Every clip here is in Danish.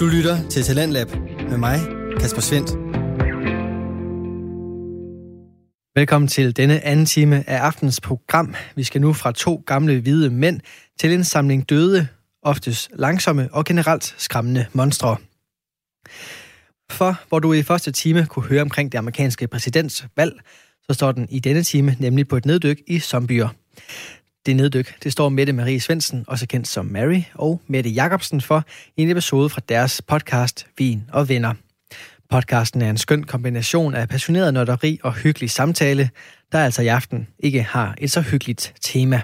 Du lytter til Talentlab med mig, Kasper Svendt. Velkommen til denne anden time af aftens program. Vi skal nu fra to gamle hvide mænd til en samling døde, oftest langsomme og generelt skræmmende monstre. For hvor du i første time kunne høre omkring det amerikanske præsidentsvalg, så står den i denne time nemlig på et neddyk i zombier. Det neddyk, det står Mette Marie Svendsen, også kendt som Mary, og Mette Jacobsen for i en episode fra deres podcast Vin og Venner. Podcasten er en skøn kombination af passioneret nørderi og hyggelig samtale, der altså i aften ikke har et så hyggeligt tema.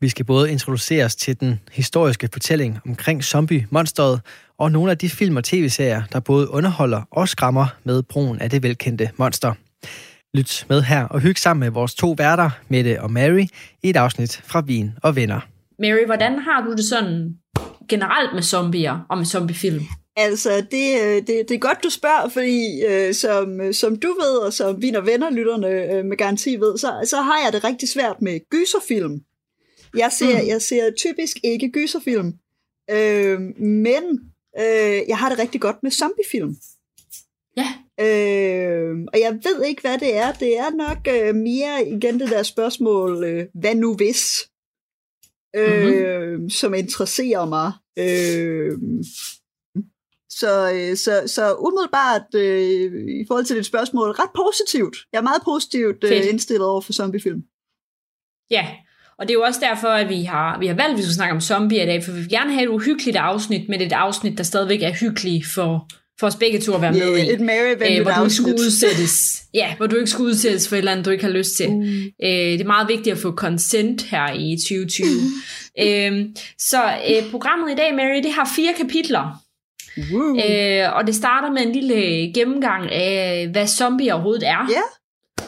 Vi skal både introduceres til den historiske fortælling omkring zombie-monstret og nogle af de film og tv-serier, der både underholder og skræmmer med brugen af det velkendte monster. Lyt med her og hygge sammen med vores to værter, Mette og Mary, i et afsnit fra Vin og Venner. Mary, hvordan har du det sådan generelt med zombier og med zombiefilm? Altså, det, øh, det, det er godt, du spørger, fordi øh, som, som du ved, og som Vin og Venner-lytterne øh, med garanti ved, så, så har jeg det rigtig svært med gyserfilm. Jeg ser, mm. jeg ser typisk ikke gyserfilm, øh, men øh, jeg har det rigtig godt med zombiefilm. Ja. Øh, og jeg ved ikke, hvad det er. Det er nok øh, mere igen det der spørgsmål, øh, hvad nu hvis? Øh, mm-hmm. Som interesserer mig. Øh, så, øh, så, så umiddelbart øh, i forhold til dit spørgsmål, ret positivt. Jeg er meget positivt øh, indstillet over for zombiefilm. Ja, og det er jo også derfor, at vi har, vi har valgt, at vi skal snakke om zombier i dag, for vi vil gerne have et uhyggeligt afsnit, men et afsnit, der stadigvæk er hyggeligt for, for os begge to at være yeah, med i. Et Mary øh, hvor du ikke skulle udsættes. Ja, hvor du ikke skulle udsættes for et eller andet, du ikke har lyst til. Mm. Øh, det er meget vigtigt at få consent her i 2020. øh, så øh, programmet i dag, Mary, det har fire kapitler. Woo. Øh, og det starter med en lille gennemgang af, hvad zombier overhovedet er. Ja,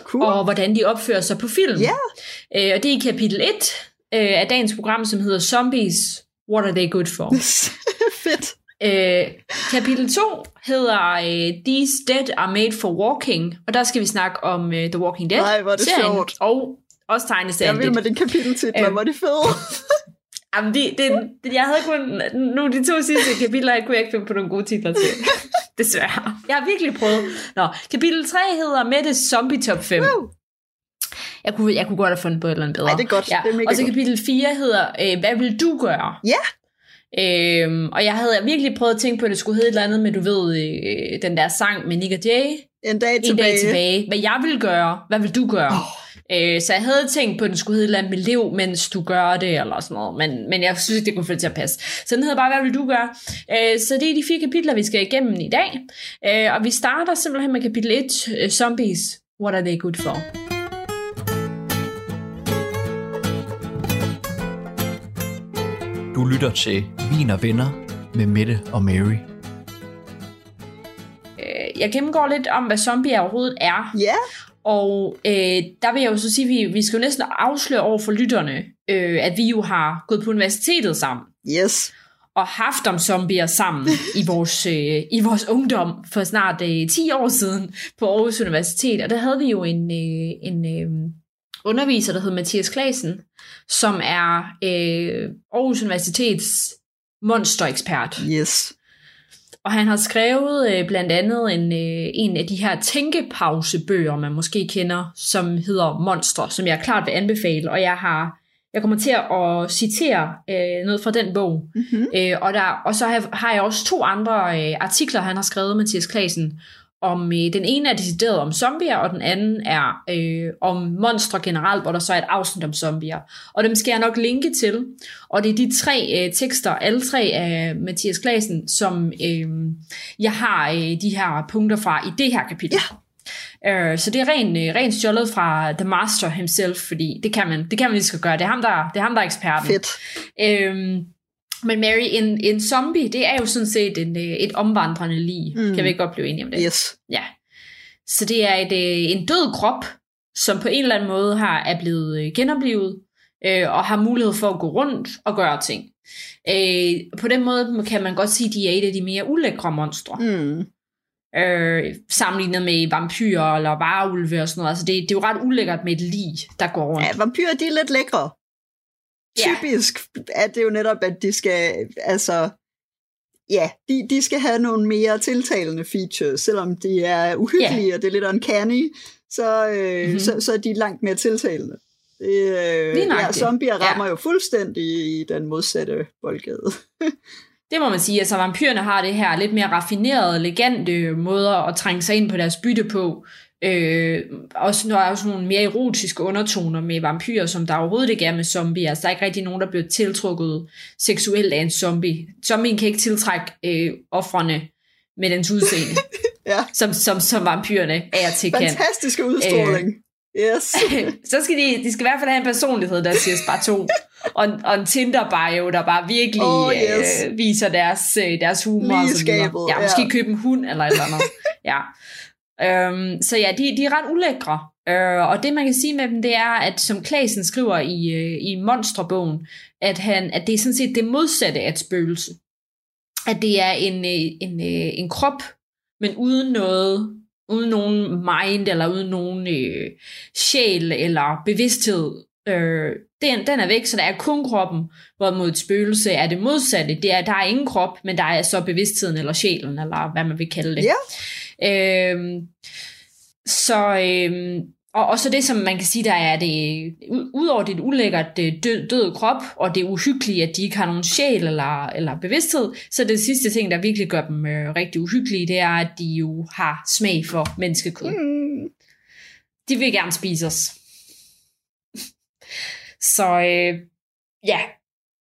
cool. Og hvordan de opfører sig på film. Ja. Øh, og det er i kapitel 1 øh, af dagens program, som hedder Zombies, What Are They Good For? Fedt. Øh, kapitel 2 hedder øh, These Dead Are Made For Walking, og der skal vi snakke om uh, The Walking Dead. Nej, hvor er det serien, sjovt. Og også tegneserien. Jeg vil med din kapiteltitler, Øh. hvor er de fede. Jamen, det, det, det, jeg havde kun... Nu, de to sidste kapitler, jeg kunne ikke finde på nogle gode titler til. Desværre. Jeg har virkelig prøvet. Nå, kapitel 3 hedder Mettes Zombie Top 5. Woo. Jeg kunne, jeg kunne godt have fundet på et eller andet bedre. Ej, det er godt. Ja. Det er mega og så kapitel 4 hedder, øh, hvad vil du gøre? Ja. Øhm, og jeg havde virkelig prøvet at tænke på, at det skulle hedde et eller andet med, du ved, øh, den der sang med Nick og Jay. En dag En tilbage. dag tilbage. Hvad jeg vil gøre, hvad vil du gøre? Oh. Øh, så jeg havde tænkt på, at den skulle hedde et eller andet med lev, mens du gør det, eller sådan noget. Men, men jeg synes ikke, det kunne få det til at passe. Så den hedder bare, hvad vil du gøre? Øh, så det er de fire kapitler, vi skal igennem i dag. Øh, og vi starter simpelthen med kapitel 1, øh, Zombies. What are they good for? Du lytter til Vin og Venner med Mette og Mary. Øh, jeg gennemgår lidt om, hvad zombier overhovedet er. Ja, Og øh, der vil jeg jo så sige, at vi, vi skal jo næsten afsløre over for lytterne, øh, at vi jo har gået på universitetet sammen. yes. og haft om zombier sammen i vores, øh, i vores ungdom for snart øh, 10 år siden på Aarhus Universitet. Og der havde vi jo en, øh, en øh, underviser, der hed Mathias Klasen, som er øh, Aarhus Universitets monsterekspert. Yes. Og han har skrevet øh, blandt andet en, øh, en af de her tænkepausebøger, man måske kender, som hedder Monster, som jeg klart vil anbefale. Og jeg har jeg kommer til at citere øh, noget fra den bog. Mm-hmm. Øh, og, der, og så har, har jeg også to andre øh, artikler, han har skrevet, Mathias Klasen, om øh, den ene er decideret om zombier, og den anden er øh, om monstre generelt, hvor der så er et afsnit om zombier. Og dem skal jeg nok linke til. Og det er de tre øh, tekster, alle tre af Mathias Klasen, som øh, jeg har øh, de her punkter fra i det her kapitel. Ja. Øh, så det er ren, øh, ren stjålet fra The Master himself, fordi det kan man, det kan man lige skal gøre. Det er ham, der, det er, ham, der er eksperten. Fedt. Øhm, men Mary, en, en zombie, det er jo sådan set en, øh, et omvandrende lig. Mm. Kan vi ikke godt blive enige om det? Yes. Ja. Så det er et, øh, en død krop, som på en eller anden måde har, er blevet øh, genoplevet, øh, og har mulighed for at gå rundt og gøre ting. Øh, på den måde kan man godt sige, at de er et af de mere ulækre monstre. Mm. Øh, sammenlignet med vampyrer eller varulve og sådan noget. Altså det, det er jo ret ulækkert med et lig, der går rundt. Ja, vampyrer, de er lidt lækre. Ja. Typisk er det jo netop, at de skal, altså, ja, de, de skal have nogle mere tiltalende features, selvom de er uhyggelige, yeah. og det er lidt uncanny, så, øh, mm-hmm. så, så er de langt mere tiltalende. Det, øh, ja, zombier rammer ja. jo fuldstændig i den modsatte boldgade. det må man sige. Altså vampyrerne har det her lidt mere raffinerede, elegante måder at trænge sig ind på deres bytte på. Øh, også, der er også nogle mere erotiske undertoner med vampyrer, som der overhovedet ikke er med zombier. Altså, der er ikke rigtig nogen, der bliver tiltrukket seksuelt af en zombie. Zombien kan ikke tiltrække øh, offrene med dens udseende, ja. som, som, som vampyrerne er til kan. Fantastiske udstråling. Øh, Yes. så skal de, de skal i hvert fald have en personlighed, der siger bare to. og, og en Tinder-bio, der bare virkelig oh, yes. øh, viser deres, øh, deres humor. Lige skabet, ja, måske ja. købe en hund eller et eller andet. ja. Øhm, så ja, de, de er ret ulækre. Øh, og det man kan sige med dem, det er, at som Klasen skriver i, øh, i Monsterbogen, at, han, at det er sådan set det modsatte af et spøgelse. At det er en, øh, en, øh, en krop, men uden noget uden nogen mind, eller uden nogen øh, sjæl, eller bevidsthed. Øh, den, den er væk, så der er kun kroppen, hvorimod et spøgelse er det modsatte. Det er, der er ingen krop, men der er så bevidstheden, eller sjælen, eller hvad man vil kalde det. Ja. Øh, så, øh, og også det, som man kan sige, der er det, udover det ulækkert død, døde krop, og det uhyggelige, at de ikke har nogen sjæl eller, eller bevidsthed, så det sidste ting, der virkelig gør dem øh, rigtig uhyggelige, det er, at de jo har smag for menneskekød. Mm. De vil gerne spise os. så øh, ja,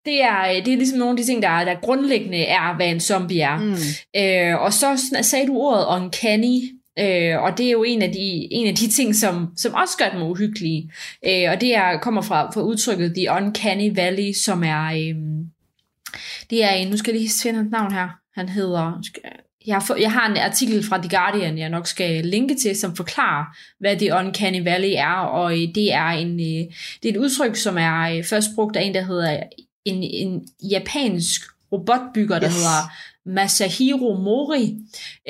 det er, det er ligesom nogle af de ting, der, der grundlæggende er, hvad en zombie er. Mm. Øh, og så sagde du ordet uncanny, Øh, og det er jo en af de, en af de ting, som, som også gør dem uhyggelige. Øh, og det er, kommer fra, fra udtrykket The Uncanny Valley, som er... Øh, det er en, nu skal jeg lige finde hans navn her. Han hedder... Jeg har, jeg har en artikel fra The Guardian, jeg nok skal linke til, som forklarer, hvad The Uncanny Valley er, og øh, det er en øh, det er et udtryk, som er øh, først brugt af en, der hedder en, en japansk robotbygger, der yes. hedder Masahiro Mori,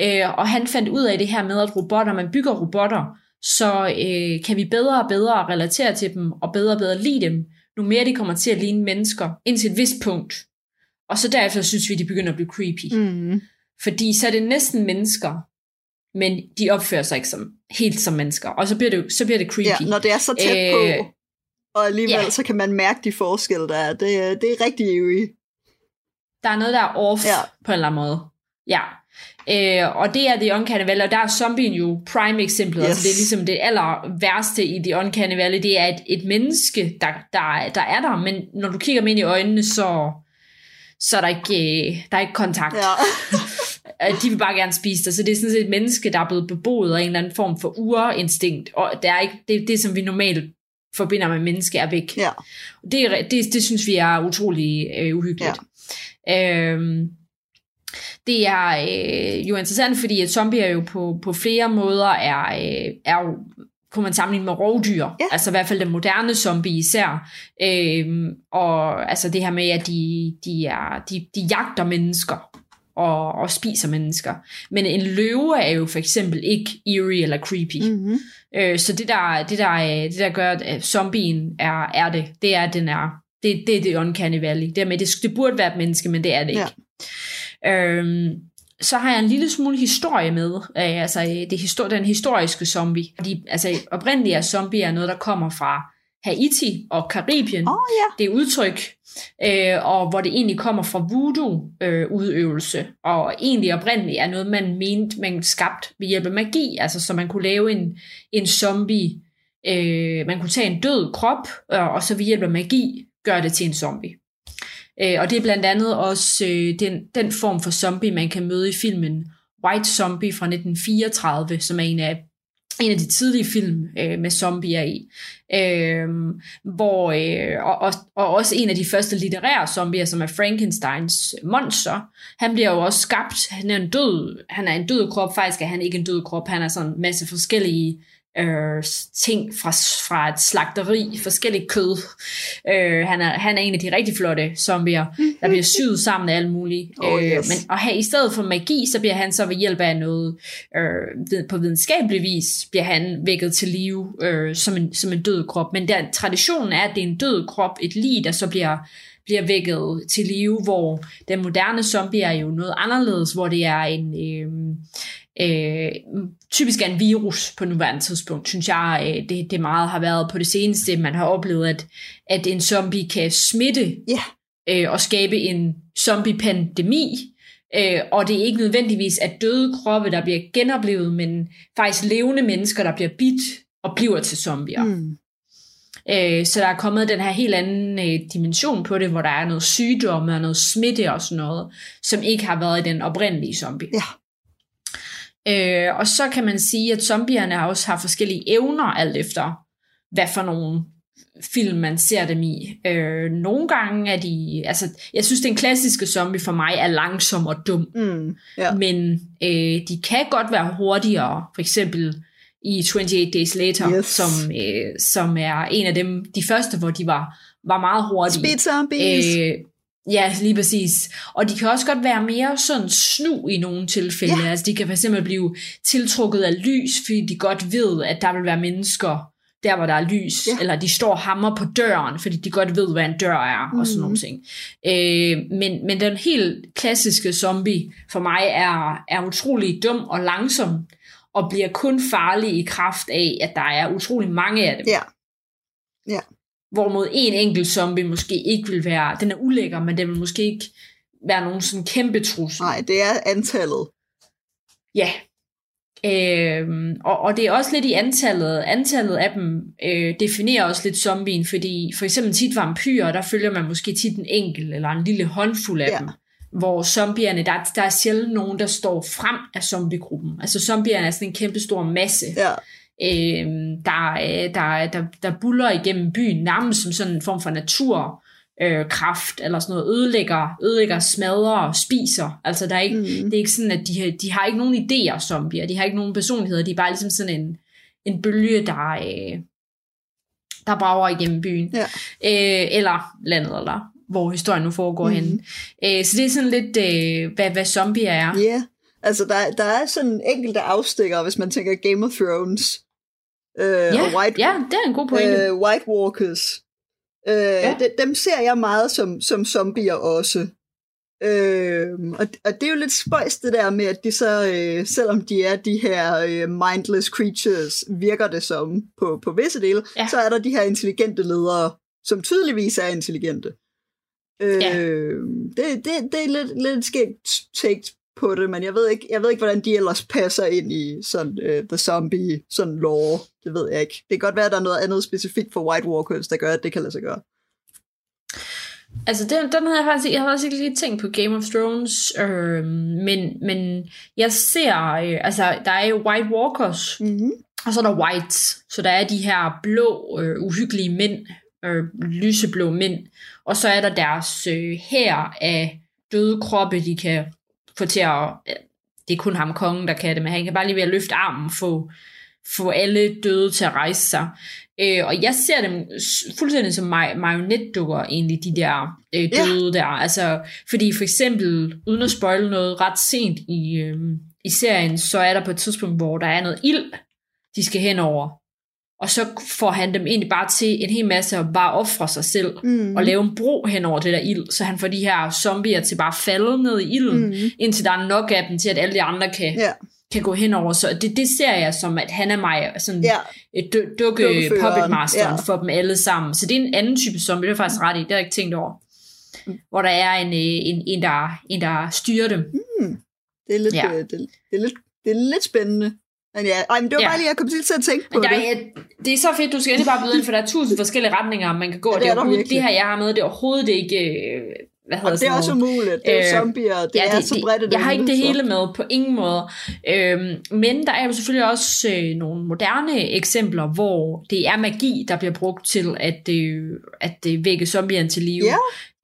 øh, og han fandt ud af det her med, at robotter, man bygger robotter, så øh, kan vi bedre og bedre relatere til dem, og bedre og bedre lide dem, nu mere de kommer til at ligne mennesker, indtil et vist punkt. Og så derefter synes vi, de begynder at blive creepy. Mm. Fordi så er det næsten mennesker, men de opfører sig ikke som, helt som mennesker. Og så bliver det, så bliver det creepy. Ja, når det er så tæt øh, på, og alligevel ja. så kan man mærke de forskelle, der er. Det, det er rigtig eerie. Der er noget, der er off ja. på en eller anden måde. Ja. Øh, og det er The Uncanny Valley, og der er zombien jo prime eksemplet. Yes. Altså det er ligesom det aller værste i The Uncanny Valley, det er et, et menneske, der, der, der er der, men når du kigger dem ind i øjnene, så, så er der ikke, øh, der er ikke kontakt. Ja. de vil bare gerne spise dig, så det er sådan set et menneske, der er blevet beboet af en eller anden form for urinstinkt, og det er ikke det, det som vi normalt forbinder med menneske, er væk. Ja. Det, det, det synes vi er utrolig øh, uhyggeligt. Ja. Øhm, det er øh, jo interessant, fordi at zombier jo på, på flere måder er, øh, er jo kunne man sammenligne med rovdyr, ja. altså i hvert fald den moderne zombie især, øhm, og altså det her med, at de, de, er, de, de jagter mennesker, og, og spiser mennesker. Men en løve er jo for eksempel ikke eerie eller creepy. Mm-hmm. Øh, så det der, det, der, det der gør, at zombien er, er det, det er, at den er det, det er det uncanny valley. Det, med, det, det burde være et menneske, men det er det ikke. Ja. Øhm, så har jeg en lille smule historie med, øh, altså det histor- den historiske zombie. Fordi altså, oprindeligt er zombie er noget, der kommer fra Haiti og Karibien. Oh, yeah. Det er udtryk, øh, og hvor det egentlig kommer fra voodoo-udøvelse. Øh, og egentlig oprindeligt er noget, man mente, man skabt ved hjælp af magi. Altså så man kunne lave en, en zombie, øh, man kunne tage en død krop, øh, og så ved hjælp af magi gør det til en zombie. Øh, og det er blandt andet også øh, den, den form for zombie, man kan møde i filmen White Zombie fra 1934, som er en af en af de tidlige film øh, med zombier i, øh, hvor, øh, og, og, og også en af de første litterære zombier, som er Frankensteins monster. Han bliver jo også skabt, han er en død, han er en død krop, faktisk er han ikke en død krop, han er sådan en masse forskellige øh, ting fra, fra et slagteri, forskelligt kød. Øh, han, er, han er en af de rigtig flotte zombier, der bliver syet sammen af alt muligt. Oh, yes. øh, men og her, i stedet for magi, så bliver han så ved hjælp af noget, øh, på videnskabelig vis, bliver han vækket til live øh, som, en, som en død krop. Men der, traditionen er, at det er en død krop, et lig, der så bliver bliver vækket til live, hvor den moderne zombie er jo noget anderledes, hvor det er en... Øh, øh, typisk er en virus på nuværende tidspunkt, synes jeg, øh, det, det meget har været på det seneste. Man har oplevet, at, at en zombie kan smitte Ja. øh, og skabe en zombie-pandemi, øh, og det er ikke nødvendigvis at døde kroppe, der bliver genoplevet, men faktisk levende mennesker, der bliver bidt og bliver til zombier. Mm. Øh, så der er kommet den her helt anden øh, dimension på det, hvor der er noget sygdomme og noget smitte og sådan noget, som ikke har været i den oprindelige zombie. Ja. Øh, og så kan man sige, at zombierne også har forskellige evner, alt efter hvad for nogle film man ser dem i. Øh, nogle gange er de, altså jeg synes den klassiske zombie for mig er langsom og dum, Mm. Ja. men øh, de kan godt være hurtigere, for eksempel i 28 Days Later, Yes. som, øh, som er en af dem, de første, hvor de var, var meget hurtige. Speed zombies. Øh, ja, lige præcis. Og de kan også godt være mere sådan snu i nogle tilfælde. Ja. Altså, de kan fx blive tiltrukket af lys, fordi de godt ved, at der vil være mennesker der, hvor der er lys. Ja. Eller de står hammer på døren, fordi de godt ved, hvad en dør er, og sådan nogle ting. Øh, men, men den helt klassiske zombie for mig er, er utrolig dum og langsom, og bliver kun farlig i kraft af, at der er utrolig mange af dem. Ja. Hvorimod en enkelt zombie måske ikke vil være, den er ulækker, men den vil måske ikke være nogen sådan kæmpe trussel. Nej, det er antallet. Ja. Øhm, og, og det er også lidt i antallet. Antallet af dem øh, definerer også lidt zombien, fordi for eksempel tit vampyrer, der følger man måske tit en enkelt eller en lille håndfuld af Ja. dem. Hvor zombierne, der, der er sjældent nogen, der står frem af zombiegruppen. Altså zombierne er sådan en kæmpe stor masse, Ja. Øh, der, der, der, der buller igennem byen, nærmest som sådan en form for natur øh, kraft, eller sådan noget, ødelægger, ødelægger smadrer og spiser. Altså der er ikke, Mm. det er ikke sådan, at de, de har ikke nogen idéer, zombier. De har ikke nogen personligheder. De er bare ligesom sådan en, en bølge, der, øh, der brager igennem byen. Ja. Øh, eller landet, eller hvor historien nu foregår mm. henne. Øh, så det er sådan lidt, øh, hvad, hvad zombier er. Ja, yeah. altså der, der er sådan enkelte afstikker, hvis man tænker Game of Thrones øh, ja, og White, ja, det er en god pointe. øh, White Walkers. Øh, ja. de, dem ser jeg meget som, som zombier også. Øh, og, og det er jo lidt spøjst det der med, at de så, øh, selvom de er de her øh, mindless creatures, virker det som på, på visse dele, Ja. så er der de her intelligente ledere, som tydeligvis er intelligente. Øh, Ja. det, det, det er lidt, lidt skægt take på det, men jeg ved ikke, jeg ved ikke hvordan de ellers passer ind i sådan uh, the zombie sådan lore. Det ved jeg ikke. Det kan godt være, at der er noget andet specifikt for White Walkers, der gør, at det kan lade sig gøre. Altså, den, den havde jeg faktisk, jeg havde også ikke lige tænkt på Game of Thrones, øh, men, men jeg ser, øh, altså, der er jo White Walkers, Mm-hmm. og så er der Whites, så der er de her blå, øh, uhyggelige mænd, øh, lyseblå mænd, og så er der deres øh, her af døde kroppe, de kan få til at, det er kun ham kongen, der kan det, men han kan bare lige ved at løfte armen, få, få alle døde til at rejse sig. Øh, og jeg ser dem fuldstændig som mar- marionetdukker, egentlig, de der øh, Ja. døde der. Altså, fordi for eksempel, uden at spoile noget ret sent i, øh, i serien, så er der på et tidspunkt, hvor der er noget ild, de skal hen over. Og så får han dem egentlig bare til en hel masse at bare ofre sig selv Mm. og lave en bro hen over det der ild, så han får de her zombier til bare at falde ned i ilden, Mm. indtil der er nok af dem til, at alle de andre kan, Ja, kan gå hen over. Så det, det ser jeg som, at han er mig sådan et dø- dukke Dukkeføreren, puppet masteren ja. for dem alle sammen. Så det er en anden type zombie, det er faktisk ret i, det har jeg ikke tænkt over. Hvor der er en, øh, en, en, der, en der styrer dem. det er lidt, Ja. ja. det, det, er lidt, det er lidt spændende. Men ja, ej, men det var Ja. bare lige, jeg kom til at tænke på Men der det. er, det er så fedt, du skal endelig bare byde ind, for der er tusind forskellige retninger, man kan gå. Ja, det det, er er der overhovedet, virkelig. det her, jeg har med, det er overhovedet ikke... øh, Hvad hedder Og det er også umuligt. Det er Øh, zombier, det ja, er så bredt et Jeg har ikke det hele med på ingen måde. Øhm, men der er jo selvfølgelig også øh, nogle moderne eksempler, hvor det er magi, der bliver brugt til at, øh, at øh, vække zombierne til live. Ja.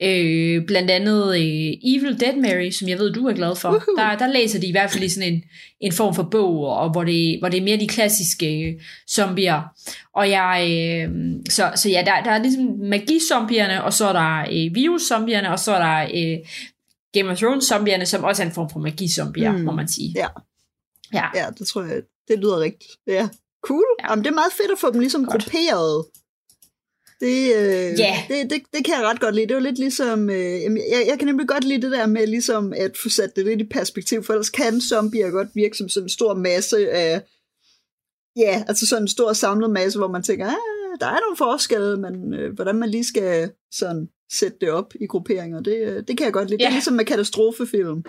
Øh, blandt andet øh, Evil Dead Mary, som jeg ved, du er glad for. Der, der læser de i hvert fald i sådan en, en form for bog, og hvor det, hvor det er mere de klassiske øh, zombier. Og jeg, øh, så, så ja, der, der er ligesom magi-zombierne, og så er der øh, virus-zombierne, og så er der øh, Game of Thrones-zombierne, som også er en form for magi-zombier, Mm. må man sige. Ja. Ja. Ja, det tror jeg, det lyder rigtigt. Ja, cool. Ja. Jamen, det er meget fedt at få dem ligesom Godt. grupperet. Det, øh, Ja. det, det, det kan jeg ret godt lide. Det var lidt ligesom... Øh, jeg, jeg kan nemlig godt lide det der med ligesom at få sat det lidt i perspektiv, for ellers kan zombier godt virke som sådan en stor masse af... Ja, altså sådan en stor samlet masse, hvor man tænker, ah, der er nogle forskelle, men øh, hvordan man lige skal sådan sætte det op i grupperinger, det, øh, det kan jeg godt lide. Det Ja. er ligesom med katastrofefilm,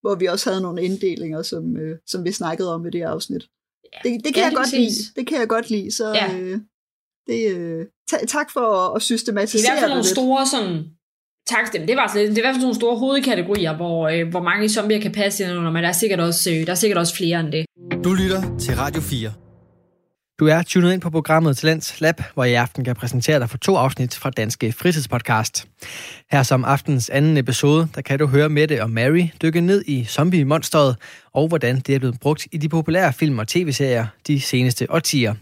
hvor vi også havde nogle inddelinger, som, øh, som vi snakkede om i det afsnit. Det, det kan Ja, jeg godt lide. præcis. Det kan jeg godt lide. Så Ja. øh, det, øh, ta- tak for at, at Det er i systematisere hvert fald nogle lidt. store sådan... Tak, det, det, var, altså- det er i hvert fald nogle store hovedkategorier, hvor, øh, hvor mange zombier kan passe ind under, men der er sikkert også, øh, der er sikkert også flere end det. Du lytter til Radio 4. Du er tunet ind på programmet Talents Lab, hvor jeg i aften kan præsentere dig for to afsnit fra Danske Fritidspodcast. Her som aftens anden episode, der kan du høre Mette og Mary dykke ned i zombie-monsteret, og hvordan det er blevet brugt i de populære film og tv-serier de seneste årtier.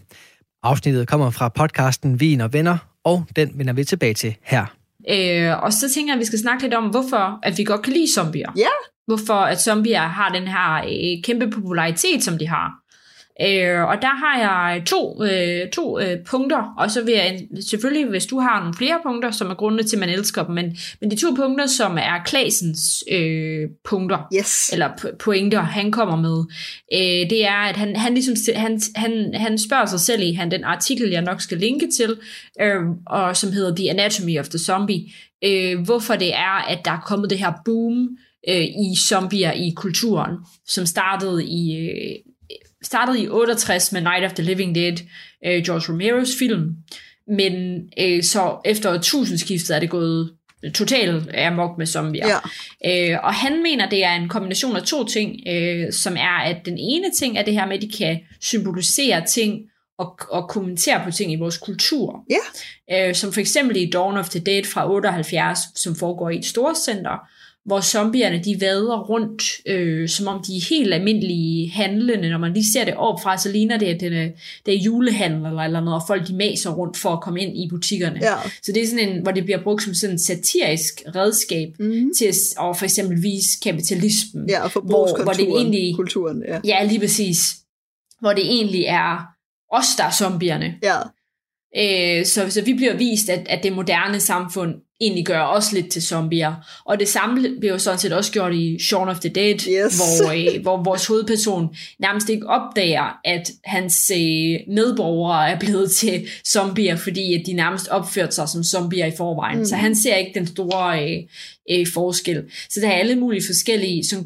Afsnittet kommer fra podcasten Vin og Venner, og den vender vi tilbage til her. Øh, og så tænker jeg, at vi skal snakke lidt om, hvorfor at vi godt kan lide zombier. Ja. Hvorfor at zombier har den her øh, kæmpe popularitet, som de har. Øh, og der har jeg to, øh, to øh, punkter, og så vil jeg selvfølgelig, hvis du har nogle flere punkter, som er grundene til, at man elsker dem, men, men de to punkter, som er Klasens øh, punkter, Yes. eller po- pointer, han kommer med, øh, det er, at han, han, ligesom, han, han, han spørger sig selv i han, den artikel, jeg nok skal linke til, øh, og som hedder The Anatomy of the Zombie, øh, hvorfor det er, at der er kommet det her boom øh, i zombier i kulturen, som startede i, øh, startede i 68 med Night of the Living Dead, øh, George Romeros film, men øh, så efter tusindskiftet er det gået totalt amok med zombier. Ja. Øh, og han mener, det er en kombination af to ting, øh, som er, at den ene ting er det her med, at de kan symbolisere ting og, og kommentere på ting i vores kultur. Ja. Øh, som for eksempel i Dawn of the Dead fra 78, som foregår i et storcenter, hvor zombierne de vader rundt, øh, som om de er helt almindelige handlende. Når man lige ser det opfra, så ligner det, at det er, det er julehandel eller, eller noget, og folk de maser rundt for at komme ind i butikkerne. Ja. Så det er sådan en, hvor det bliver brugt som sådan en satirisk redskab Mm. til at og for eksempel vise kapitalismen. Ja, og Hvor- hvor det egentlig- Kulturen, ja. Ja, lige præcis. Hvor det egentlig er os, der er zombierne. Ja. Øh, så, så vi bliver vist, at, at det moderne samfund egentlig gør os lidt til zombier. Og det samme bliver jo sådan set også gjort i Shaun of the Dead, Yes. hvor, øh, hvor vores hovedperson nærmest ikke opdager, at hans øh, medborgere er blevet til zombier, fordi at de nærmest opførte sig som zombier i forvejen. Mm. Så han ser ikke den store øh, øh, forskel. Så der er alle mulige forskellige sådan,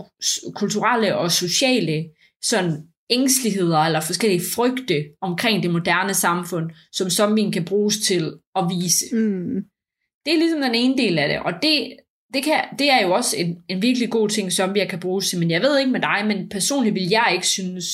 kulturelle og sociale sådan, ængsteligheder eller forskellige frygte omkring det moderne samfund, som zombien kan bruges til at vise. Mm. Det er ligesom den ene del af det, og det, det, kan, det er jo også en, en virkelig god ting, som jeg kan bruge til. Men jeg ved ikke med dig, men personligt vil jeg ikke synes,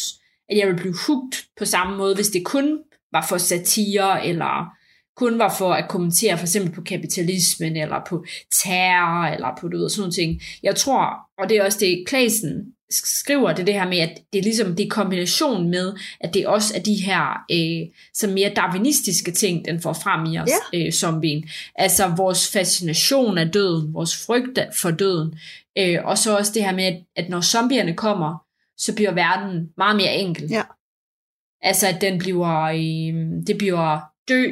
at jeg vil blive hugt på samme måde, hvis det kun var for satire, eller kun var for at kommentere for eksempel på kapitalismen, eller på terror, eller på du ved, sådan nogle ting. Jeg tror, og det er også det, Klasen skriver, det det her med, at det er ligesom det er kombination med, at det også er de her øh, så mere darwinistiske ting, den får frem i os, Ja. øh, zombien. Altså vores fascination af døden, vores frygt for døden, øh, og så også det her med, at, når zombierne kommer, så bliver verden meget mere enkel. Ja. Altså at den bliver, øh, det bliver dø,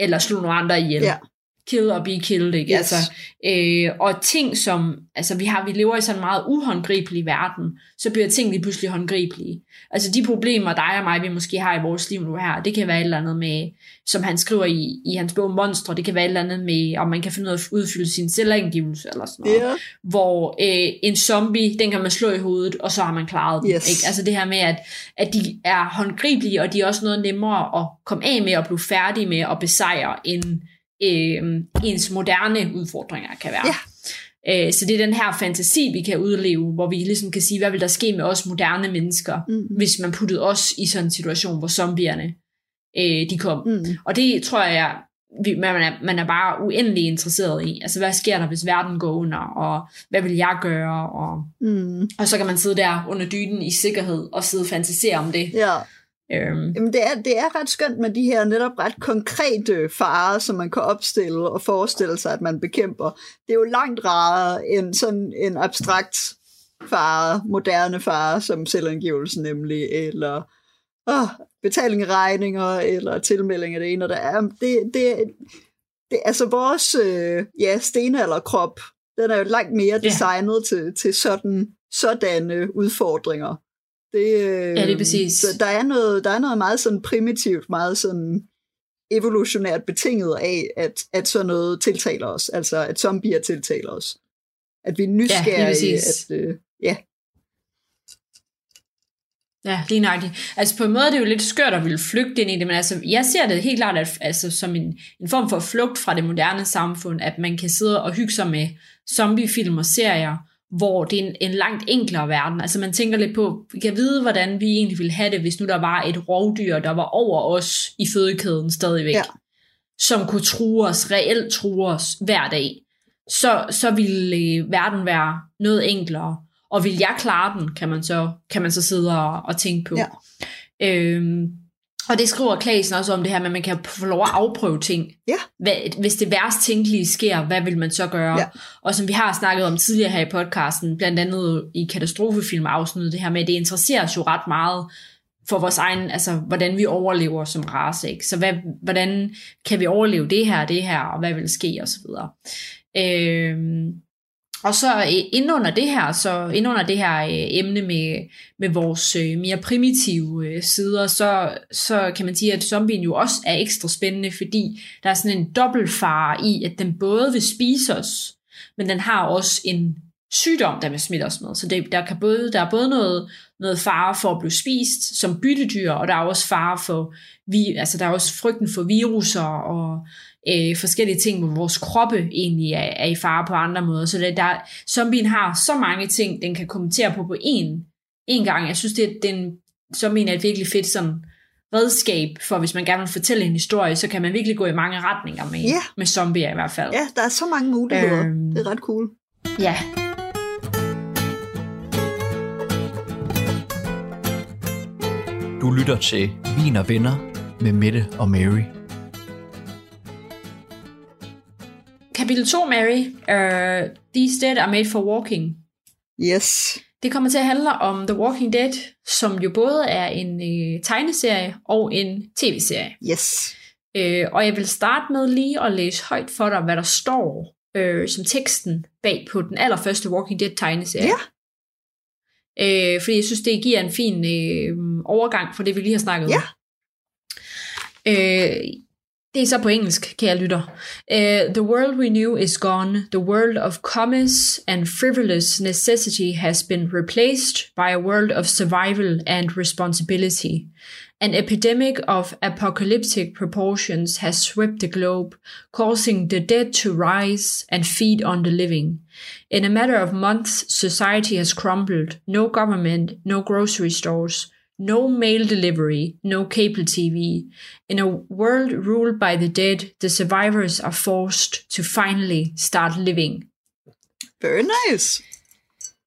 eller slå nogle andre ihjel. Ja. Kill og be killed, ikke? Yes. Altså, øh, og ting som, altså vi har, vi lever i sådan en meget uhåndgribelig verden, så bliver ting lige pludselig håndgribelige. Altså de problemer, dig og mig, vi måske har i vores liv nu her, det kan være et eller andet med, som han skriver i, i hans bog Monstre, det kan være et eller andet med, om man kan finde ud af at udfylde sin selvangivelse eller sådan noget. Ja. Hvor øh, en zombie, den kan man slå i hovedet, og så har man klaret den. Yes. Ikke? Altså det her med, at, at de er håndgribelige, og de er også noget nemmere at komme af med og blive færdige med at besejre, end øh, ens moderne udfordringer kan være. Ja. Øh, så det er den her fantasi, vi kan udleve, hvor vi ligesom kan sige, hvad vil der ske med os moderne mennesker, Mm. hvis man puttede os i sådan en situation, hvor zombierne øh, de kom. Mm. Og det tror jeg, vi- man er, man er bare uendelig interesseret i. Altså, hvad sker der, hvis verden går under, og hvad vil jeg gøre? Og, Mm. og så kan man sidde der under dynen i sikkerhed og sidde og fantasere om det. Ja. Øhm, Jamen, det er, det er ret skønt med de her netop ret konkrete farer, som man kan opstille og forestille sig, at man bekæmper. Det er jo langt rarere end sådan en abstrakt fare, moderne fare, som selvangivelsen nemlig, eller åh, betaling af regninger, eller tilmelding af det ene og det andet. Det, det, det, altså vores øh, ja, stenalderkrop, den er jo langt mere designet ja. til, til sådan, sådanne udfordringer. Det, øh, Ja, det er præcis. Så der er, noget, der er noget meget sådan primitivt, meget sådan evolutionært betinget af, at, at sådan noget tiltaler os. Altså, at zombier tiltaler os. At vi er nysgerrige. præcis. at, øh, ja, Ja, lige nøjagtigt. Altså på en måde er det jo lidt skørt at ville flygte ind i det, men altså, jeg ser det helt klart at, altså, som en, en form for flugt fra det moderne samfund, at man kan sidde og hygge sig med zombiefilm og serier, hvor det er en, en langt enklere verden. Altså man tænker lidt på, vi kan vide, hvordan vi egentlig ville have det, hvis nu der var et rovdyr, der var over os i fødekæden stadigvæk, Ja. som kunne true os, reelt true os hver dag. Så, så ville øh, verden være noget enklere. Og vil jeg klare den, kan man så, kan man så sidde og, og tænke på. Ja. Øhm, og det skriver Klasen også om det her, med at man kan få lov at afprøve ting. Ja. Hvad, hvis det værst tænkelige sker, hvad vil man så gøre? Ja. Og som vi har snakket om tidligere her i podcasten, blandt andet i katastrofefilm afsnittet, det her med, at det interesserer os jo ret meget for vores egen, altså hvordan vi overlever som race. Ikke? Så hvad, hvordan kan vi overleve det her, det her, og hvad vil ske, og så videre. Øhm, og så øh, ind under det her, så ind under det her øh, emne med, med vores øh, mere primitive øh, sider, så, så kan man sige, at zombien jo også er ekstra spændende, fordi der er sådan en dobbeltfare i, at den både vil spise os, men den har også en sygdom, der vil smitte os med. Så det, der, kan både, der er både noget, noget fare for at blive spist som byttedyr, og der er også fare for, vi, altså der er også frygten for viruser og øh, forskellige ting, hvor vores kroppe egentlig er, er i fare på andre måder. Så det, der, zombien har så mange ting, den kan kommentere på på én, én gang. Jeg synes, det, den, zombien er et virkelig fedt sådan, redskab for, hvis man gerne vil fortælle en historie, så kan man virkelig gå i mange retninger med, Ja. med zombier i hvert fald. ja, der er så mange muligheder. Øhm. Det er ret cool. ja. Du lytter til Vin og Venner med Mette og Mary. Kapitel 2, Mary. Uh, These Dead are made for walking. Yes. Det kommer til at handle om The Walking Dead, som jo både er en øh, tegneserie og en tv-serie. Yes. Øh, og jeg vil starte med lige at læse højt for dig, hvad der står øh, som teksten bag på den allerførste Walking Dead tegneserie. Ja. Øh, fordi jeg synes, det giver en fin øh, overgang for det, vi lige har snakket Ja. om. Øh, det er så på engelsk, kære lytter. Uh, the world we knew is gone. The world of commerce and frivolous necessity has been replaced by a world of survival and responsibility. An epidemic of apocalyptic proportions has swept the globe, causing the dead to rise and feed on the living. In a matter of months, society has crumbled. No government, no grocery stores, no mail delivery, no cable TV. In a world ruled by the dead, the survivors are forced to finally start living. Very nice.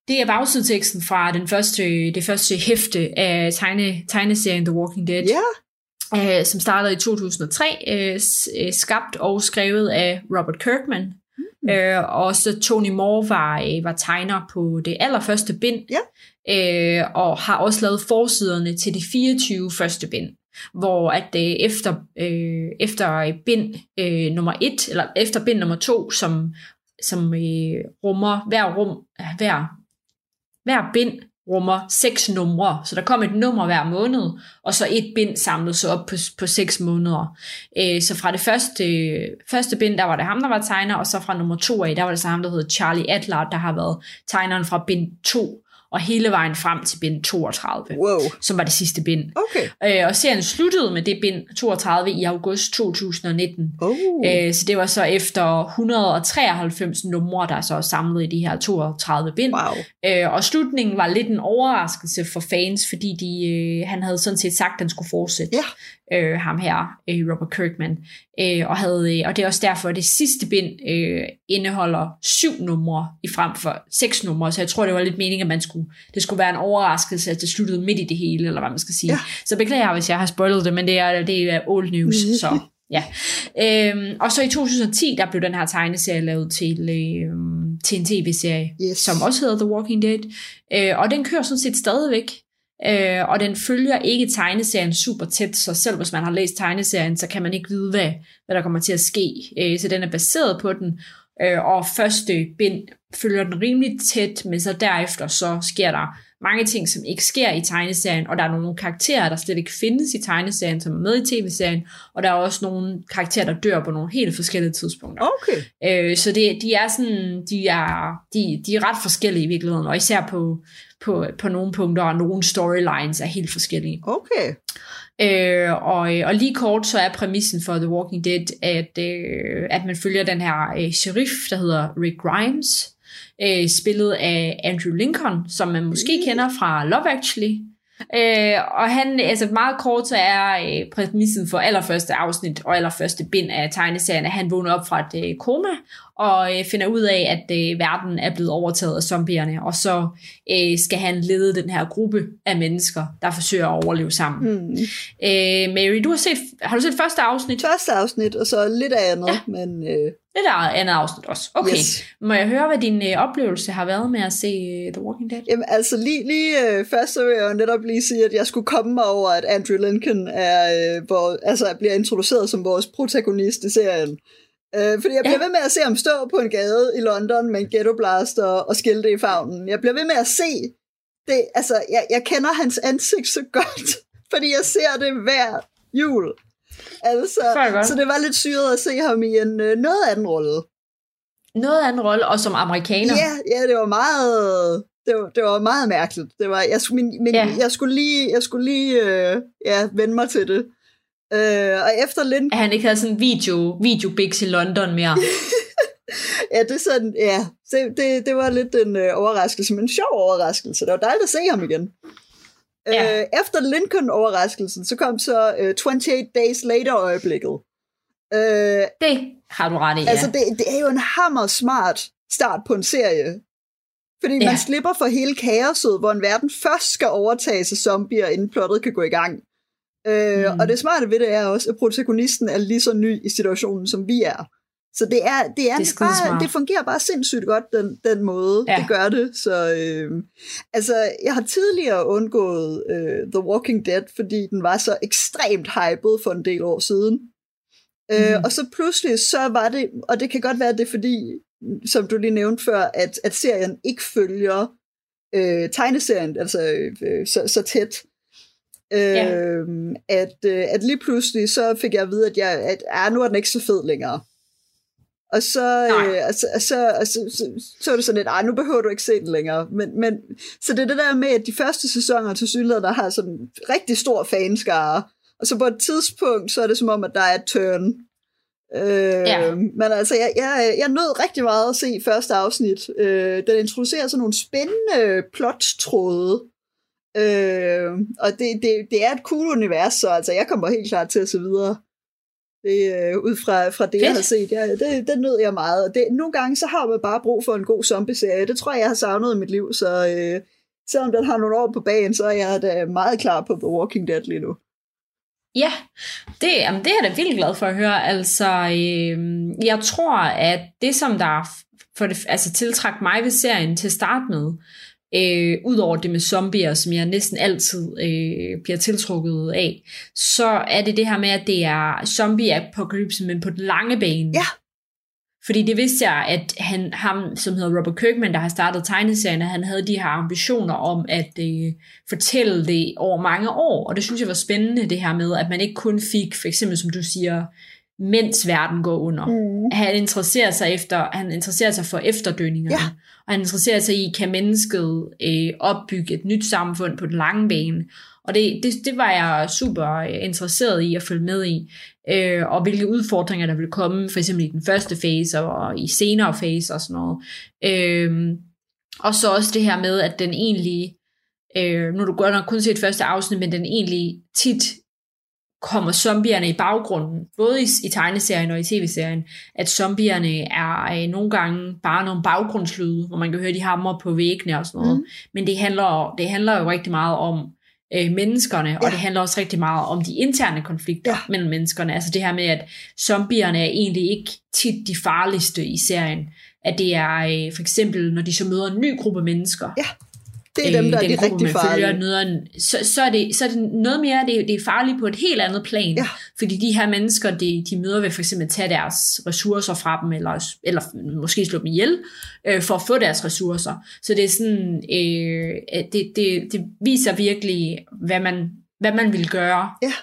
Det er bagsideteksten fra den første, det første hæfte af tegne, tegneserien The Walking Dead, Ja, øh, som startede i 2003, øh, s- øh, skabt og skrevet af Robert Kirkman. Mm. Øh, og så Tony Moore var, øh, var tegner på det allerførste bind, øh, og har også lavet forsiderne til de 24 første bind hvor at øh, efter, øh, efter bind øh, nummer et, eller efter bind nummer to, som, som øh, rummer hver rum, hver, hver bind rummer seks numre, så der kom et nummer hver måned, og så et bind samlet så op på, på seks måneder. Øh, så fra det første, første bind, der var det ham, der var tegner, og så fra nummer to af, der var det så ham, der hed Charlie Adler, der har været tegneren fra bind 2, og hele vejen frem til bind 32, wow. som var det sidste bind. Okay. Øh, og serien sluttede med det bind 32 i august 2019. Oh. Øh, så det var så efter 193 numre, der så er samlet i de her 32 bind. Wow. Øh, og slutningen var lidt en overraskelse for fans, fordi de, øh, han havde sådan set sagt, at han skulle fortsætte. Ja. Øh, ham her, øh, Robert Kirkman. Øh, og, havde, øh, og det er også derfor, at det sidste bind øh, indeholder syv numre i frem for seks numre. Så jeg tror, det var lidt meningen, at man skulle, det skulle være en overraskelse, at det sluttede midt i det hele, eller hvad man skal sige. Ja. Så beklager, hvis jeg har spoilet det, men det er, det er old news. så Ja. Øhm, og så i 2010, der blev den her tegneserie lavet til, øhm, til en tv-serie, Yes. som også hedder The Walking Dead. Øh, og den kører sådan set stadigvæk. Øh, og den følger ikke tegneserien super tæt, så selv hvis man har læst tegneserien, så kan man ikke vide, hvad, hvad der kommer til at ske. Øh, så den er baseret på den, øh, og første bind følger den rimelig tæt, men så derefter så sker der mange ting, som ikke sker i tegneserien, og der er nogle karakterer, der slet ikke findes i tegneserien, som er med i tv-serien, og der er også nogle karakterer, der dør på nogle helt forskellige tidspunkter. Okay. Øh, så det, de er sådan, de er, de, de er ret forskellige i virkeligheden, og især på, på, på nogle punkter, og nogle storylines er helt forskellige. Okay. Øh, og, og lige kort, så er præmissen for The Walking Dead, at, øh, at man følger den her øh, sheriff, der hedder Rick Grimes, øh, spillet af Andrew Lincoln, som man måske kender fra Love Actually. Øh, og han, altså meget kort, så er øh, præmissen for allerførste afsnit og allerførste bind af tegneserien, at han vågner op fra et øh, koma, og øh, finder ud af, at øh, verden er blevet overtaget af zombierne, og så øh, skal han lede den her gruppe af mennesker, der forsøger at overleve sammen. Hmm. Øh, Mary, du har, set, har du set første afsnit? Første afsnit, og så lidt af andet, Ja. men øh, Det er andet afsnit også. Okay. Yes. Må jeg høre, hvad din øh, oplevelse har været med at se øh, The Walking Dead? Jamen, altså lige, lige øh, først så vil jeg jo netop lige sige, at jeg skulle komme mig over, at Andrew Lincoln er, øh, hvor, altså, bliver introduceret som vores protagonist i serien. Øh, fordi jeg bliver Ja. ved med at se ham stå på en gade i London med en ghetto blaster og skilte i favnen. Jeg bliver ved med at se det, altså jeg, jeg kender hans ansigt så godt, fordi jeg ser det hver jul. Altså, så det var lidt syret at se ham i en øh, noget anden rolle. Noget af en rolle, og som amerikaner. Ja, ja, det var meget, det var, det var meget mærkeligt. Det var, jeg, min, Ja. ja. jeg skulle lige, jeg skulle lige øh, ja, vende mig til det. Øh, og efter Lind, At han ikke havde sådan en video, video bigs i London mere. ja, det, er sådan, ja, det, det, det var lidt en øh, overraskelse, men en sjov overraskelse. Det var dejligt at se ham igen. Ja. Øh, efter Lincoln-overraskelsen, så kom så øh, 28 Days Later-øjeblikket. Øh, Det har du ret i, ja. Altså, det, det er jo en hammer smart start på en serie. Fordi ja. Ja. man slipper for hele kaoset, hvor en verden først skal overtages af zombier, inden plottet kan gå i gang. Øh, Mm. Og det smarte ved det er også, at protagonisten er lige så ny i situationen, som vi er. Så det er, det er, Det er bare, det fungerer bare sindssygt godt, den, den måde, Ja. det gør det. Så øh, altså, jeg har tidligere undgået øh, The Walking Dead, fordi den var så ekstremt hyped for en del år siden. Mm. Øh, og så pludselig, så var det, og det kan godt være, at det er fordi, som du lige nævnte før, at, at serien ikke følger øh, tegneserien, altså øh, så, så tæt. Øh, Ja. at, øh, at lige pludselig, så fik jeg at vide, at, jeg, at ah, nu er den ikke så fed længere. Og så, Nej. øh, og så, og så, og så, så, så er det sådan lidt, ej, nu behøver du ikke se den længere. Men, men, så det er det der med, at de første sæsoner til synligheden, der har sådan en rigtig stor fanskare, og så på et tidspunkt, så er det som om, at der er et turn. Øh, Ja. Men altså, jeg, jeg, jeg nød rigtig meget at se første afsnit. Øh, den introducerer sådan nogle spændende plottråde. Øh, og det, det, det er et cool univers, så altså, jeg kommer helt klart til at se videre. Det, øh, ud fra, fra det, Fedt. jeg har set. Ja, det, det nød jeg meget. Og det, nogle gange, så har man bare brug for en god zombie-serie. Det tror jeg, jeg har savnet i mit liv. Så øh, selvom den har nogle år på bagen, så er jeg da meget klar på The Walking Dead lige nu. Ja, det, jamen, det er jeg da vildt glad for at høre. Altså, øh, jeg tror, at det, som der for det, altså, tiltrak mig ved serien til at starte med, øh, udover det med zombier, som jeg næsten altid øh, bliver tiltrukket af, så er det det her med, at det er zombie-apocalypse, men på den lange bane. Ja. Fordi det vidste jeg, at han, ham, som hedder Robert Kirkman, der har startet tegneserien, at han havde de her ambitioner om at øh, fortælle det over mange år. Og det synes jeg var spændende, det her med, at man ikke kun fik, for eksempel som du siger, mens verden går under. Mm. Han interesserer sig efter, han interesserer sig for efterdønningerne. Ja. Og han interesserer sig i, kan mennesket øh, opbygge et nyt samfund på den lange bane. Og det, det, det var jeg super øh, interesseret i at følge med i. Øh, og hvilke udfordringer der vil komme, for eksempel i den første fase og i senere fase og sådan noget. Øh, og så også det her med, at den egentlig, øh, nu har du godt nok kun set første afsnit, men den egentlig tit kommer zombierne i baggrunden, både i, i tegneserien og i tv-serien, at zombierne er øh, nogle gange bare nogle baggrundslyde, hvor man kan høre de hammer på væggene og sådan noget. Mm. Men det handler, det handler jo rigtig meget om øh, menneskerne, ja. og det handler også rigtig meget om de interne konflikter ja. mellem menneskerne. Altså det her med, at zombierne er egentlig ikke tit de farligste i serien. At det er øh, for eksempel, når de så møder en ny gruppe mennesker, Ja. Det er dem, der er de gruppe, rigtig farlige. Noget, så, så, er det, så er det noget mere, det, det er farligt på et helt andet plan. Ja. Fordi de her mennesker, de, de møder ved for eksempel at tage deres ressourcer fra dem, eller, eller måske slå dem ihjel, øh, for at få deres ressourcer. Så det er sådan, øh, at det, det, det viser virkelig, hvad man, hvad man vil gøre. Ja.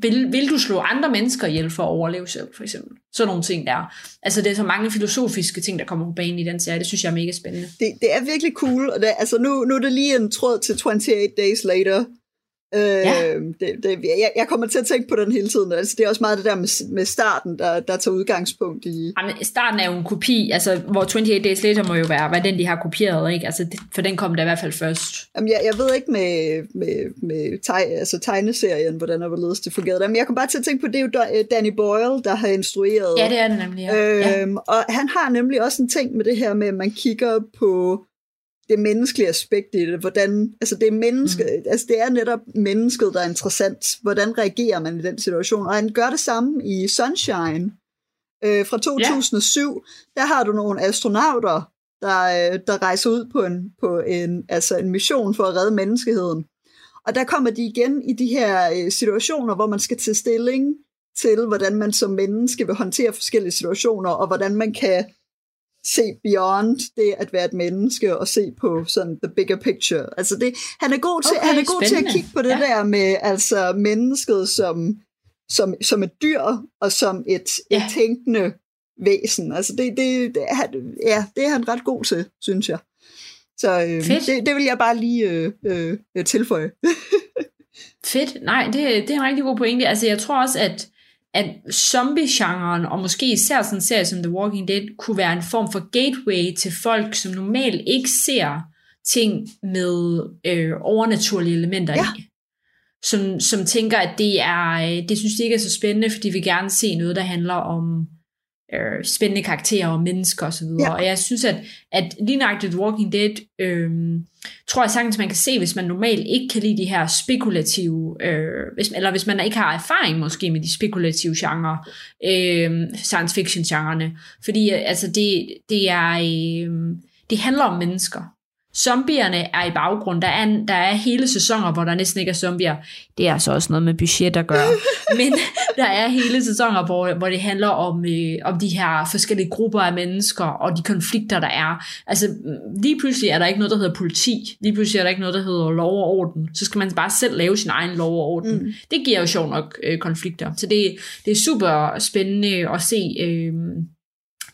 Vil, vil du slå andre mennesker ihjel for at overleve selv, for eksempel? Sådan nogle ting der. Altså det er så mange filosofiske ting, der kommer på banen i den serie. Det synes jeg er mega spændende. Det, det er virkelig cool. Og det, altså nu, nu er det lige en tråd til 28 Days Later. Øh, Ja. det, det, jeg, jeg kommer til at tænke på den hele tiden. Altså, det er også meget det der med, med starten, der, der tager udgangspunkt i... Jamen, starten er jo en kopi, altså, hvor 28 Days Later må jo være, hvad den de har kopieret, ikke? Altså, det, for den kom der i hvert fald først. Jamen, jeg, jeg ved ikke med, med, med teg, altså, tegneserien, hvordan og hvorledes det fungerede. Men jeg kom bare til at tænke på, det er jo Da- Danny Boyle, der har instrueret. Ja, det er det nemlig, ja. ja. Øhm, og han har nemlig også en ting med det her med, at man kigger på det menneskelige aspekt i det. Hvordan, altså det er, menneske, mm. altså det er netop mennesket, der er interessant. Hvordan reagerer man i den situation? Og han gør det samme i Sunshine øh, fra 2007. Ja. Der har du nogle astronauter, der, øh, der rejser ud på en, på en, altså en mission for at redde menneskeheden. Og der kommer de igen i de her øh, situationer, hvor man skal tage stilling til, hvordan man som menneske vil håndtere forskellige situationer, og hvordan man kan se beyond det at være et menneske og se på sådan the bigger picture. Altså det, han er god til, Okay, han er god til at spændende. kigge på det Ja. der med altså mennesket som, som, som et dyr og som et, ja. et tænkende væsen. Altså det, det, det, er, han- ja, det er han ret god til, synes jeg. Så øh, Fedt. det, det vil jeg bare lige øh, øh, øh, tilføje. Fedt. Nej, det, det er en rigtig god pointe. Altså, jeg tror også, at, at zombie-genren, og måske især sådan en serie som The Walking Dead, kunne være en form for gateway til folk, som normalt ikke ser ting med øh, overnaturlige elementer Ja. i. Som, som tænker, at det er, øh, det synes de ikke er så spændende, fordi vil gerne se noget, der handler om øh, spændende karakterer og mennesker osv. Ja. Og jeg synes, at, at lige nøjagtigt Walking Dead, øh, tror jeg sagtens, man kan se, hvis man normalt ikke kan lide de her spekulative, øh, hvis, eller hvis man ikke har erfaring måske med de spekulative genre, øh, science fiction genrerne. Fordi øh, altså det, det er, øh, det handler om mennesker. Zombierne er i baggrund. Der er, der er hele sæsoner, hvor der næsten ikke er zombier. Det er altså også noget med budget at gøre. Men der er hele sæsoner, hvor, hvor det handler om, øh, om de her forskellige grupper af mennesker, og de konflikter, der er. Altså, mm, lige pludselig er der ikke noget, der hedder politi. Lige pludselig er der ikke noget, der hedder lov og orden. Så skal man bare selv lave sin egen lov og orden. Mm. Det giver jo sjovt nok øh, konflikter. Så det, det er super spændende at se... Øh,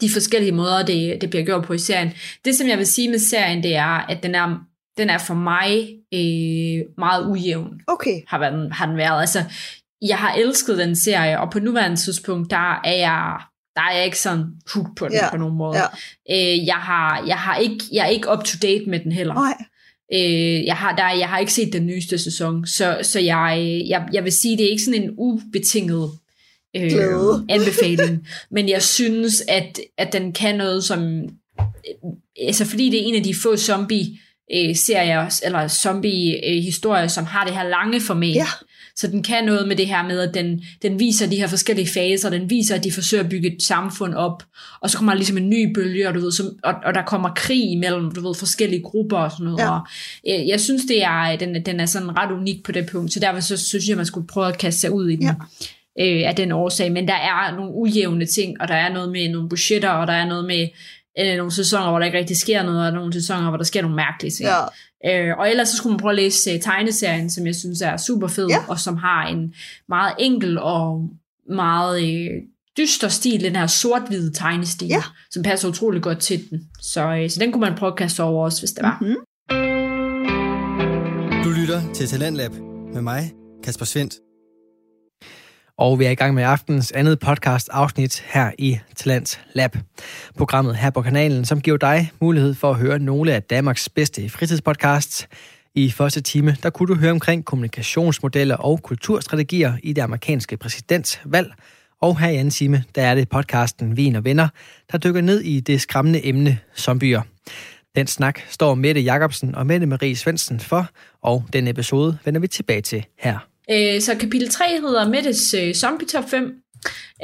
de forskellige måder, det, det bliver gjort på i serien. Det, som jeg vil sige med serien, det er, at den er, den er for mig øh, meget ujævn, Okay. har, været, har den været. Altså, jeg har elsket den serie, og på nuværende tidspunkt, der er jeg, der er jeg ikke sådan hooked på den Ja, på nogen måde. ja. Øh, jeg, har, jeg, har ikke, jeg er ikke up to date med den heller. Nej. Øh, jeg, har, der, jeg har ikke set den nyeste sæson, så, så jeg, jeg, jeg vil sige, det er ikke sådan en ubetinget øh, Glæde. anbefaling. Men jeg synes, at, at den kan noget, som... Øh, altså fordi det er en af de få zombie øh, serier, eller zombie øh, som har det her lange format. Ja. Så den kan noget med det her med, at den, den viser de her forskellige faser, den viser, at de forsøger at bygge et samfund op, og så kommer der ligesom en ny bølge, og, du ved, som, og, og der kommer krig imellem du ved, forskellige grupper og sådan noget. Ja. Og, øh, jeg synes, det er, den, den er sådan ret unik på det punkt, så derfor så synes jeg, man skulle prøve at kaste sig ud i den. Ja. Øh, af den årsag, men der er nogle ujævne ting, og der er noget med nogle budgetter, og der er noget med øh, nogle sæsoner, hvor der ikke rigtig sker noget, og nogle sæsoner, hvor der sker nogle mærkelige ting. Ja. Øh, og ellers så skulle man prøve at læse uh, tegneserien, som jeg synes er super fed, Ja. og som har en meget enkel og meget øh, dyster stil, den her sort-hvide tegnestil, Ja. som passer utrolig godt til den. Så, øh, så den kunne man prøve at kaste over også, hvis det var. Mhm. Du lytter til Talentlab med mig, Kasper Svendt. Og vi er i gang med aftens andet podcast afsnit her i Talent Lab. Programmet her på kanalen, som giver dig mulighed for at høre nogle af Danmarks bedste fritidspodcasts. I første time, der kunne du høre omkring kommunikationsmodeller og kulturstrategier i det amerikanske præsidentvalg. Og her i anden time, der er det podcasten Vin og Venner, der dykker ned i det skræmmende emne zombier. Den snak står Mette Jacobsen og Mette Marie Svendsen for, og den episode vender vi tilbage til her. Øh, så kapitel 3 hedder Mettes øh, Zombie Top 5.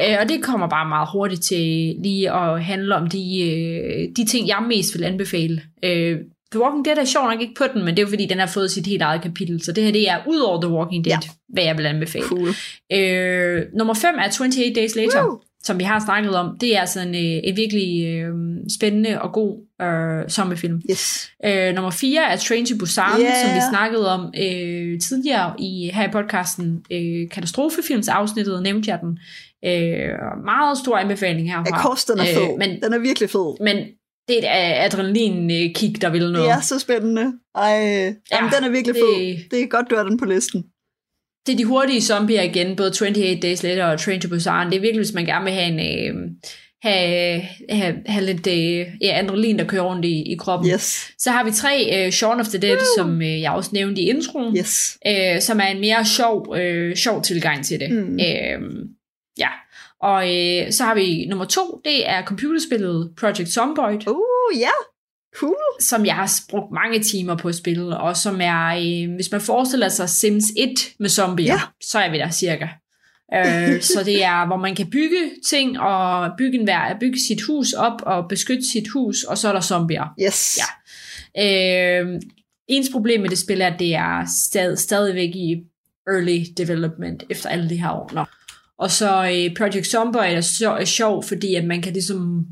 Øh, og det kommer bare meget hurtigt til lige at handle om de, øh, de ting, jeg mest vil anbefale. Øh, The Walking Dead er sjov nok ikke på den, men det er jo fordi, den har fået sit helt eget kapitel, så det her det er ud over The Walking Dead, ja. hvad jeg vil anbefale. Cool. Øh, nummer 5 er 28 Days Later, Woo! Som vi har snakket om. Det er sådan øh, en virkelig øh, spændende og god øh, sommerfilm. Yes. Øh, nummer 4 er Train to Busan, Yeah. som vi snakkede om øh, tidligere i, her i podcasten. Øh, katastrofefilms afsnittet nævnte jeg den. Øh, meget stor anbefaling herfra. Af course, den er fed. Øh, men, Den er virkelig fed. men det er et adrenalin-kick, der vil noget. Det er så spændende. Ej, jamen, den er virkelig det- fed. Det er godt, du har den på listen. Det er de hurtige zombier igen, både 28 Days Later og Train to Busan. Det er virkelig, hvis man gerne vil have en... Øh, have, have, have lidt øh, ja, adrenalin, der kører rundt i, i kroppen. Yes. Så har vi tre øh, Shaun of the Dead, som øh, jeg også nævnte i introen, Yes. øh, som er en mere sjov, øh, sjov tilgang til det. Mm. Øh, ja. Og øh, så har vi nummer to, det er computerspillet Project Zomboid, Uh, ja. Cool. som jeg har brugt mange timer på at spille, og som er, øh, hvis man forestiller sig Sims 1 med zombier, Ja. så er vi der cirka. øh, så det er, hvor man kan bygge ting, og bygge, en vær, bygge sit hus op, og beskytte sit hus, og så er der zombier. Yes. Ja. Øh, ens problem med det spil er, at det er stad, stadigvæk i early development efter alle de her år. Og så øh, Project Zomboid er, så, er sjov, fordi at man kan ligesom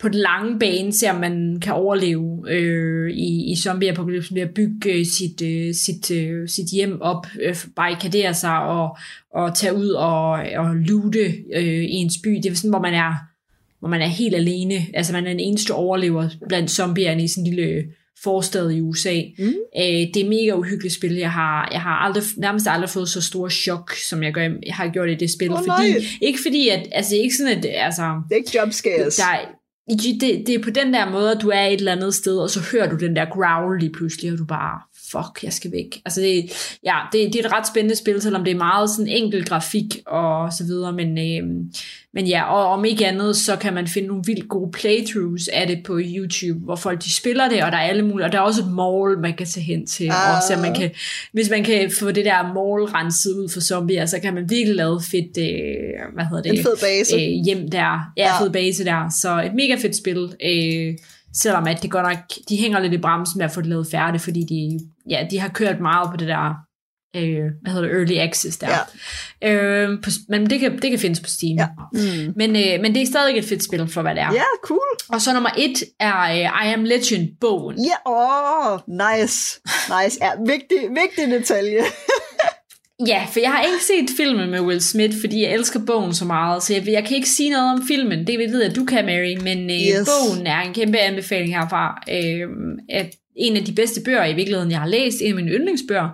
på den lange bane se, om man kan overleve øh, i, i zombieapokalypsen ved at bygge øh, sit, øh, sit, øh, sit hjem op, øh, barrikadere sig og, og tage ud og, og loote øh, i ens by. Det er sådan, hvor man er hvor man er helt alene. Altså man er den eneste overlever blandt zombierne i sådan en lille forstad i USA. Mm. Øh, det er mega uhyggeligt spil. Jeg har, jeg har aldrig, nærmest aldrig fået så store chok, som jeg, gør, jeg har gjort i det spil. Åh, fordi, nej. ikke fordi, at, altså ikke sådan, at, altså, Det er ikke jump scares. der, er- det, det er på den der måde, at du er et eller andet sted, og så hører du den der growl lige pludselig, og du bare, fuck, jeg skal væk. Altså det, ja, det, det er et ret spændende spil, selvom det er meget sådan enkel grafik og så videre, men, øh, men ja, og om ikke andet, så kan man finde nogle vildt gode playthroughs af det på YouTube, hvor folk de spiller det, og der er alle mulige, og der er også et mall, man kan tage hen til, Ah. og så man kan, hvis man kan få det der mall renset ud for zombier, så kan man virkelig lave fedt, øh, hvad hedder det? En fed base. øh, hjem der. Ja, Ja. fed base der. Så et mega fedt spil. Øh, selvom at det godt nok, de hænger lidt i bremsen med at få det lavet færdigt, fordi de, ja, de har kørt meget på det der, øh, hvad hedder det, early access der. Ja. Øh, på, men det kan, det kan findes på Steam. Ja. Mm. Men, øh, men det er stadig et fedt spil for, hvad det er. Ja, cool. Og så nummer et er øh, I Am Legend-bogen. Ja, åh, oh, nice. Nice. Ja, vigtig, vigtig detalje. Ja, for jeg har ikke set filmen med Will Smith, fordi jeg elsker bogen så meget, så jeg, jeg kan ikke sige noget om filmen. Det ved jeg, at du kan, Mary, men øh, Yes. bogen er en kæmpe anbefaling herfra. Øh, at en af de bedste bøger i virkeligheden, jeg har læst, en af mine yndlingsbøger,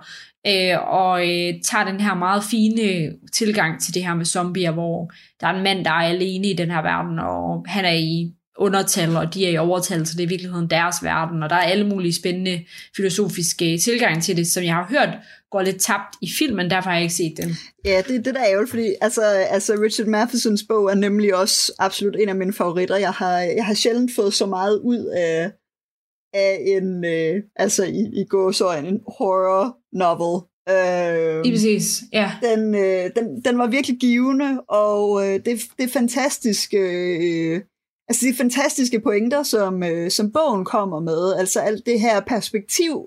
øh, og øh, tager den her meget fine tilgang til det her med zombier, hvor der er en mand, der er alene i den her verden, og han er i undertal, og de er i overtal, så det er i virkeligheden deres verden, og der er alle mulige spændende filosofiske tilgang til det, som jeg har hørt går lidt tabt i filmen, derfor har jeg ikke set den. Ja, det det, der er ærgerligt, fordi altså, altså Richard Mathesons bog er nemlig også absolut en af mine favoritter. Jeg har, jeg har sjældent fået så meget ud af, af en, øh, altså i, i gåsøjne, en horror novel. Øh, Lige præcis, ja. den, øh, den, den var virkelig givende, og øh, det, det fantastiske, øh, altså de fantastiske pointer, som, øh, som bogen kommer med, altså alt det her perspektiv,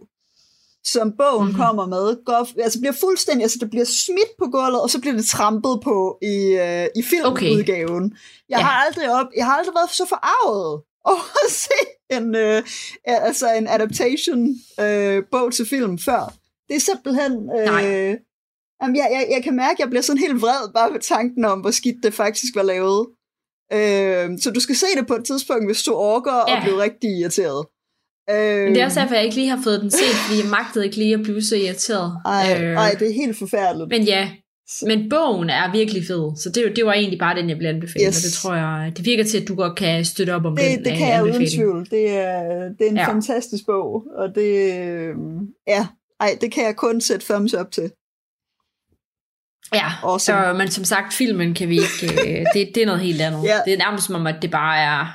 som bogen Mhm. mm-hmm. kommer med, går, altså bliver fuldstændig, altså det bliver smidt på gulvet, og så bliver det trampet på i, øh, i filmudgaven. Okay. Jeg, Ja. har aldrig op, jeg har aldrig været så forarvet over at se en, øh, altså en adaptation øh, bog til film før. Det er simpelthen... Nej. Øh, jamen, jeg, jeg, jeg kan mærke, at jeg bliver sådan helt vred bare ved tanken om, hvor skidt det faktisk var lavet. Øh, så du skal se det på et tidspunkt, hvis du orker ja. Og bliver rigtig irriteret. Øh, Men det er også derfor, jeg ikke lige har fået den set, fordi jeg magtede ikke lige at blive så irriteret. ej, Øh, ej, det er helt forfærdeligt. Men ja, men bogen er virkelig fed, så det, det var egentlig bare den, jeg blev anbefalet, Yes. og det tror jeg, det virker til, at du godt kan støtte op om det, den det øh, kan jeg uden tvivl. Det er, det er en ja. Fantastisk bog, og det, øh, ja, ej, det kan jeg kun sætte thumbs up til. Ja, Awesome. så, men som sagt, filmen kan vi ikke, øh, det, det er noget helt andet. Ja. Det er nærmest som om, at det bare er,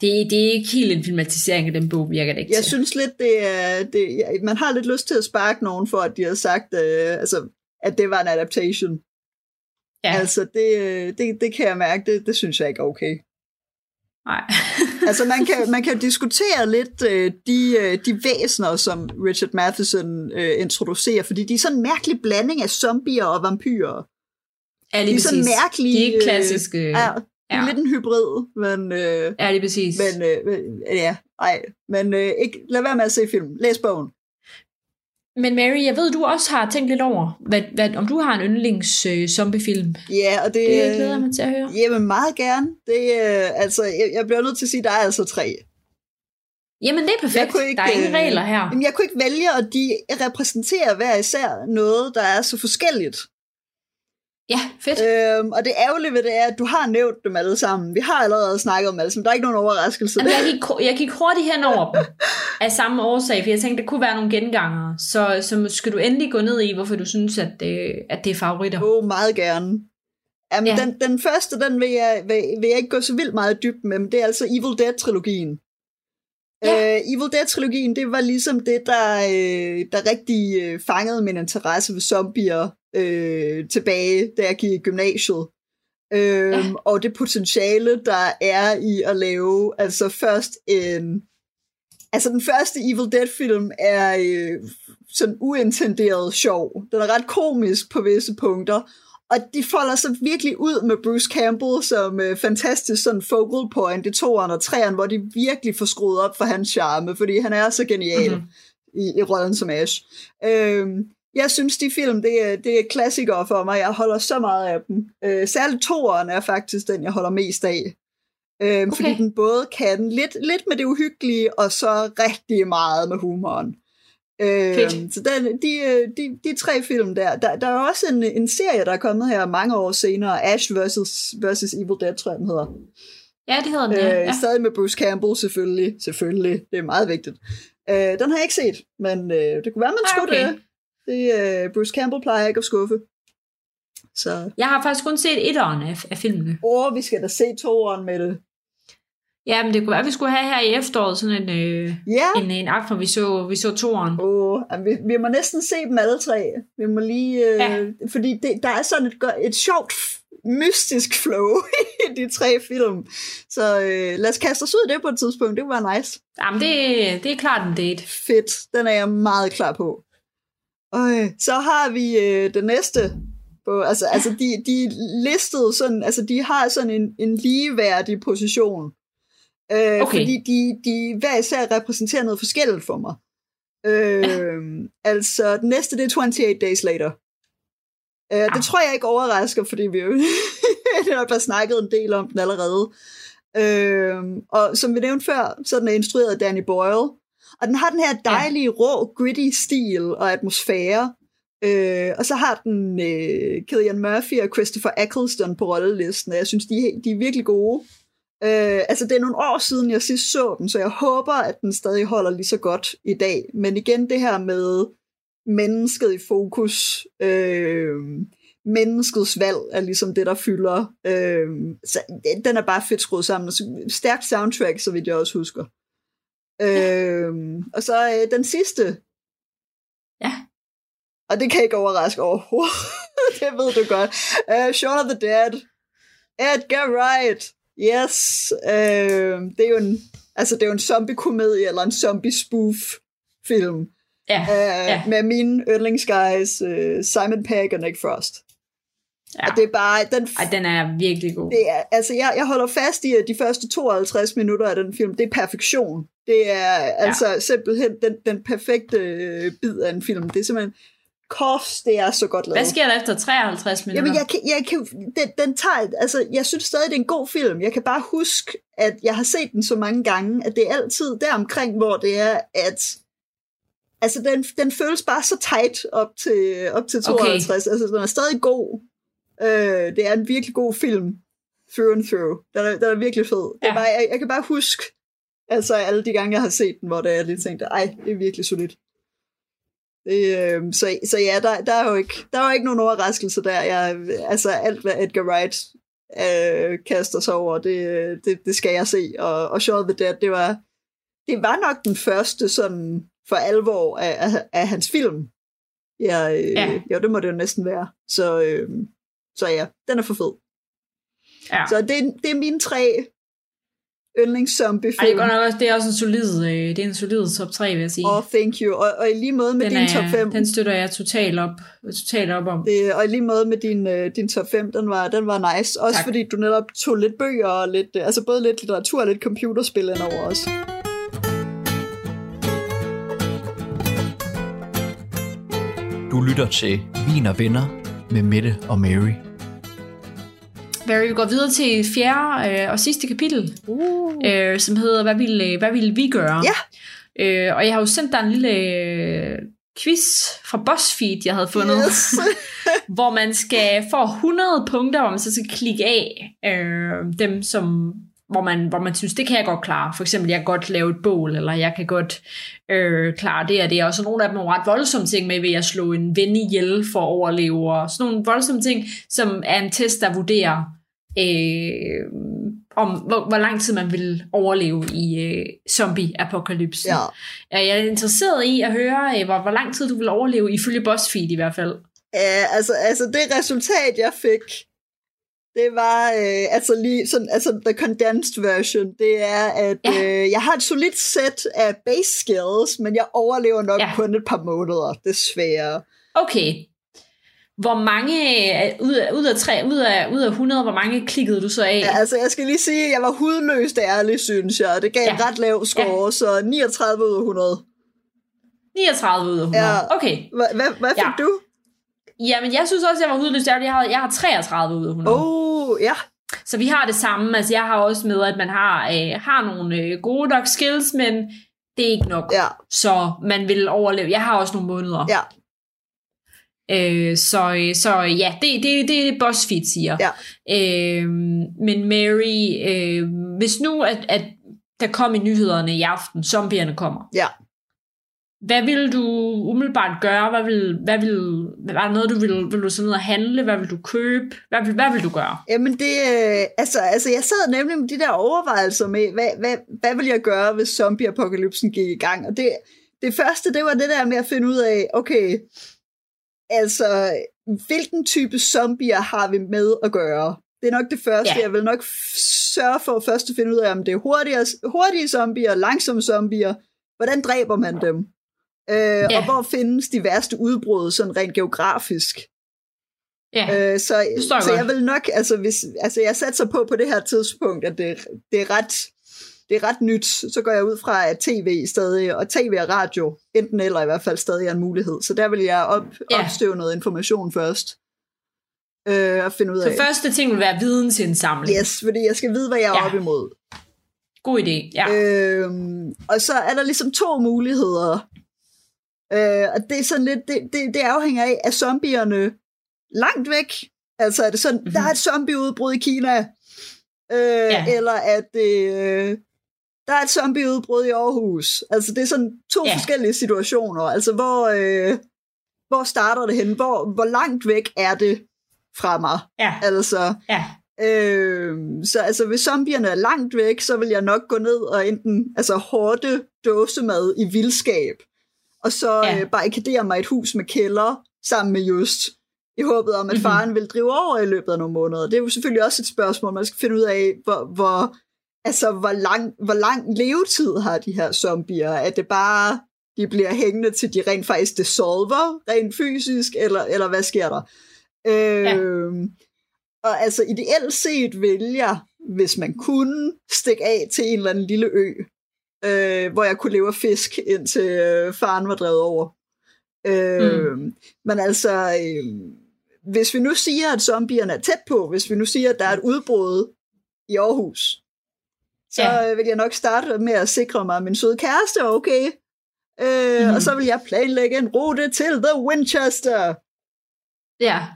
det, det er ikke helt en filmatisering af den bog, virker det ikke Jeg til. synes lidt, det er, det, ja, man har lidt lyst til at sparke nogen for, at de har sagt, øh, altså, at det var en adaptation. Ja, Altså, det, øh, det, det kan jeg mærke, det, det synes jeg ikke er okay. nej. altså man kan, man kan diskutere lidt øh, de, øh, de væsener, som Richard Matheson øh, introducerer, fordi de er sådan en mærkelig blanding af zombier og vampyrer. Ja, De er sådan mærkelige... De er ikke klassiske. Øh, ja, de er ja. lidt en hybrid, men... Øh, Ja, det er præcis. men øh, men, ja, ej. Men øh, ikke, lad være med at se film. Læs bogen. Men Mary, jeg ved, du også har tænkt lidt over, hvad, hvad, om du har en yndlings øh, zombiefilm. Ja, og det... Det glæder jeg mig til at høre. Jamen, meget gerne. Det, øh, altså, jeg, jeg bliver nødt til at sige, at der er altså tre. Jamen, det er perfekt. kunne ikke, der er ingen øh, regler her. Jamen, jeg kunne ikke vælge, og de repræsenterer hver især noget, der er så forskelligt. Ja, fedt. Øhm, og det ærgerlige ved det er, at du har nævnt dem alle sammen. Vi har allerede snakket om alle sammen. Der er ikke nogen overraskelse. Jamen, jeg, gik, jeg gik hurtigt hen over dem af samme årsag, for jeg tænkte, der kunne være nogle gengangere. Så, så skal du endelig gå ned i, hvorfor du synes, at det, at det er favoritter. Åh, oh, meget gerne. Jamen, Ja. ja. den, den første, den vil jeg, vil, vil jeg ikke gå så vildt meget dybt med, men det er altså Evil Dead-trilogien. Ja. Øh, Evil Dead-trilogien, det var ligesom det, der, øh, der rigtig øh, fangede min interesse ved zombier øh, tilbage, da jeg gik i gymnasiet. Øh, Ja. ja. Og det potentiale, der er i at lave, altså først en... Altså den første Evil Dead-film er øh, sådan uintenderet sjov. Den er ret komisk på visse punkter, og de folder sig virkelig ud med Bruce Campbell som øh, fantastisk sådan focal point i toeren og treeren, hvor de virkelig får skruet op for hans charme, fordi han er så genial Mhm. mm-hmm. i, i rollen som Ash. Øhm, jeg synes, de film, det er, det er klassikere for mig. Jeg holder så meget af dem. Øh, særligt toeren er faktisk den, jeg holder mest af. Øhm, okay. Fordi den både kan lidt, lidt med det uhyggelige, og så rigtig meget med humoren. Fedt. Øhm, så den, de, øh, de, de tre film der, der, der er også en, en serie, der er kommet her mange år senere, Ash vs. versus Evil Dead, tror jeg den hedder. Ja, det hedder den, Øh, ja. ja. ja. Stadig med Bruce Campbell, selvfølgelig. Selvfølgelig, det er meget vigtigt. Øh, den har jeg ikke set, men øh, det kunne være, man skulle okay. det. det øh, Bruce Campbell plejer ikke at skuffe. Så, Jeg har faktisk kun set etteren af, af filmene. åh, vi skal da se toeren med det. Ja, men det kunne være, at vi skulle have her i efteråret sådan en, øh, Ja, en, en aften, vi så, vi så toeren. Åh, vi, vi må næsten se dem alle tre. Vi må lige... Øh, Ja. Fordi det, der er sådan et, et sjovt, mystisk flow i de tre film. Så øh, lad os kaste os ud i det på et tidspunkt. Det kunne være nice. Jamen, det, det er klart en date. Fedt. Den er jeg meget klar på. Øh, så har vi øh, det næste. På, altså, altså de, de listede sådan, altså de har sådan en, en ligeværdig position. Øh, Okay. Fordi de, de hver især repræsenterer noget forskelligt for mig. Øh, altså, den næste, det er 28 Days Later. Øh, Ah. det tror jeg ikke overrasker, fordi vi jo har bare snakket en del om den allerede. Øh, og som vi nævnte før, så er den er instrueret af Danny Boyle. Og den har den her dejlige, rå, gritty stil og atmosfære. Øh, og så har den øh, Killian Murphy og Christopher Eccleston på rollelisten, og jeg synes, de, er- de er virkelig gode. Øh, altså, det er nogle år siden, jeg sidst så den, så jeg håber, at den stadig holder lige så godt i dag. Men igen, det her med mennesket i fokus, øh, menneskets valg er ligesom det, der fylder. Øh, så den er bare fedt skruet sammen. Stærkt soundtrack, så vidt jeg også husker. Øh, og så øh, den sidste. Ja. Og det kan ikke overraske overhovedet. det ved du godt. Uh, Shaun of the Dead. Edgar Wright. Yes. Uh, det er jo en, altså det er jo en zombie-komedie, eller en zombie-spoof-film. Ja, Uh, ja. Med mine yndlingsguys, uh, Simon Pegg og Nick Frost. ja. Og det er bare, den, Ej, den er virkelig god. det er, altså jeg, jeg holder fast i, at de første 52 minutter af den film, det er perfektion. Det er altså simpelthen den, den perfekte øh, bid af en film. Det er simpelthen, kors, det er så godt lavet. Hvad sker der efter 53 minutter? Jamen, jeg kan, jeg kan, den, den tager, altså, jeg synes stadig, det er en god film. Jeg kan bare huske, at jeg har set den så mange gange, at det er altid deromkring, hvor det er, at altså, den, den føles bare så tight op til, op til 52. Okay. Altså, den er stadig god. Øh, det er en virkelig god film. Through and through. Den er, den er virkelig fed. Det er Ja. bare, jeg, jeg kan bare huske, altså alle de gange, jeg har set den, hvor det er, jeg lige tænkte, ej, det er virkelig solidt. Øh, så, så ja, der, der, er jo ikke, der er jo ikke nogen overraskelse der. Jeg, altså alt, hvad Edgar Wright øh, kaster sig over, det, det, det skal jeg se. Og, og Shaun the Dead, det var, det var nok den første sådan for alvor af, af, af hans film. Ja, øh, ja. Jo, det må det jo næsten være. Så, øh, så ja, den er for fed. ja. Så det, det er mine tre yndlingszombie Ej, det er film. godt nok også, det er også en solid, øh, det er en solid top 3, vil jeg sige. Og thank you. Og, og i lige måde med den, din er, top 5. den støtter jeg totalt op, totalt op om. Det, og i lige måde med din, øh, din top 5, den var, den var nice. Også Tak. fordi du netop tog lidt bøger og lidt, øh, altså både lidt litteratur og lidt computerspil ind over os. Du lytter til Vin og Venner med Mette og Mary. Barry, vi går videre til fjerde øh, og sidste kapitel, Uh. øh, som hedder, hvad ville, hvad ville vi gøre? Ja. Øh, og jeg har jo sendt dig en lille øh, quiz fra BuzzFeed, jeg havde fundet, Yes. hvor man skal få 100 punkter, hvor man så skal klikke af øh, dem, som, hvor, man, hvor man synes, det kan jeg godt klare. For eksempel, jeg kan godt lave et bål, eller jeg kan godt øh, klare det og det. Og så nogle af dem er ret voldsomme ting med, ved at slå en ven ihjel for at overleve, og sådan nogle voldsomme ting, som er en test, der vurderer, øh, om hvor, hvor lang tid man vil overleve i øh, zombie-apokalypsen. ja. Jeg er interesseret i at høre, øh, hvor, hvor lang tid du vil overleve, ifølge BuzzFeed i hvert fald. Uh, altså, altså det resultat, jeg fik, det var uh, altså lige sådan, altså the condensed version, det er, at Ja. uh, jeg har et solidt sæt af base skills, men jeg overlever nok Ja. kun et par måneder, desværre. Okay. Hvor mange, øh, ud af, ud af, tre, ud af, ud af 100, hvor mange klikkede du så af? Ja, altså, jeg skal lige sige, at jeg var hudløst ærlig, synes jeg, det gav Ja. en ret lav score, ja. så 39 ud af 100. 39 ud af 100. Ja. Okay. Hvad, hvad, fik ja. du? Jamen, jeg synes også, jeg var hudløst ærlig. Jeg har, jeg har 33 ud af 100. Oh, ja. Så vi har det samme. Altså, jeg har også med, at man har, øh, har nogle øh, gode nok skills, men det er ikke nok. Ja, Så man vil overleve. Jeg har også nogle måneder. ja, Øh, så, øh, så ja, det, det, det er det, BuzzFeed siger. Ja. Øh, men Mary, øh, hvis nu, at, at der kom i nyhederne i aften, zombierne kommer, ja. Hvad vil du umiddelbart gøre? Hvad vil, hvad vil, var der noget, du vil, vil du sådan ned og handle? Hvad vil du købe? Hvad vil, hvad vil du gøre? Jamen det, øh, altså, altså jeg sad nemlig med de der overvejelser med, hvad, hvad, hvad vil jeg gøre, hvis zombie-apokalypsen gik i gang? Og det, det første, det var det der med at finde ud af, okay, altså, hvilken type zombier har vi med at gøre? Det er nok det første. Ja. Jeg vil nok sørge for først at finde ud af, om det er hurtige, hurtige zombier, langsomme zombier. Hvordan dræber man dem? Øh, Ja. Og hvor findes de værste udbrud, sådan rent geografisk? Ja, Øh, så så jeg vil nok, altså, hvis, altså jeg satser på på det her tidspunkt, at det, det, er ret, det er ret nyt. Så går jeg ud fra, at tv stadig, og tv og radio, enten eller i hvert fald stadig er en mulighed. Så der vil jeg op, Ja. opstøve noget information først. Øh, og finde ud så af. første ting vil være vidensindsamling. Yes, fordi jeg skal vide, hvad jeg er Ja. op imod. God idé, ja. Øhm, og så er der ligesom to muligheder. Øh, og det er sådan lidt, det, det, det afhænger af, er zombierne langt væk? Altså er det sådan, Mhm. mm-hmm. der er et zombieudbrud i Kina? Øh, Ja. Eller at det, øh, der er et zombieudbrud i Aarhus? Altså det er sådan to ja. forskellige situationer. Altså hvor, øh, hvor starter det hen? Hvor, hvor langt væk er det fra mig? Ja, Altså, ja. Øh, så altså, hvis zombierne er langt væk, så vil jeg nok gå ned og enten altså, hårde dåsemad i vildskab, og så Ja. øh, barrikadere mig et hus med kælder sammen med Just, i håbet om, at Mhm. faren vil drive over i løbet af nogle måneder. Det er jo selvfølgelig også et spørgsmål, man skal finde ud af, hvor, hvor, altså, hvor, lang, hvor lang levetid har de her zombier? Er det bare, de bliver hængende til de rent faktisk dissolver, rent fysisk, eller, eller hvad sker der? Øh, Ja. og altså ideelt set vil jeg, hvis man kunne, stikke af til en eller anden lille ø, øh, hvor jeg kunne leve af fisk, indtil øh, faren var drevet over. Øh, mm. Men altså, øh, hvis vi nu siger, at zombierne er tæt på, hvis vi nu siger, at der er et udbrud i Aarhus, så Ja. ja. vil jeg nok starte med at sikre mig, at min søde kæreste er okay. Øh, mm. Og så vil jeg planlægge en rute til The Winchester. Ja.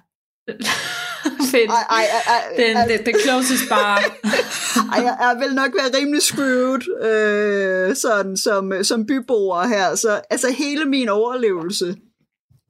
Fedt. Ej, ej, ej, Den, ej, the, the closest bar. ej, jeg, jeg vil nok være rimelig screwed, øh, sådan som, som byboer her. Så altså hele min overlevelse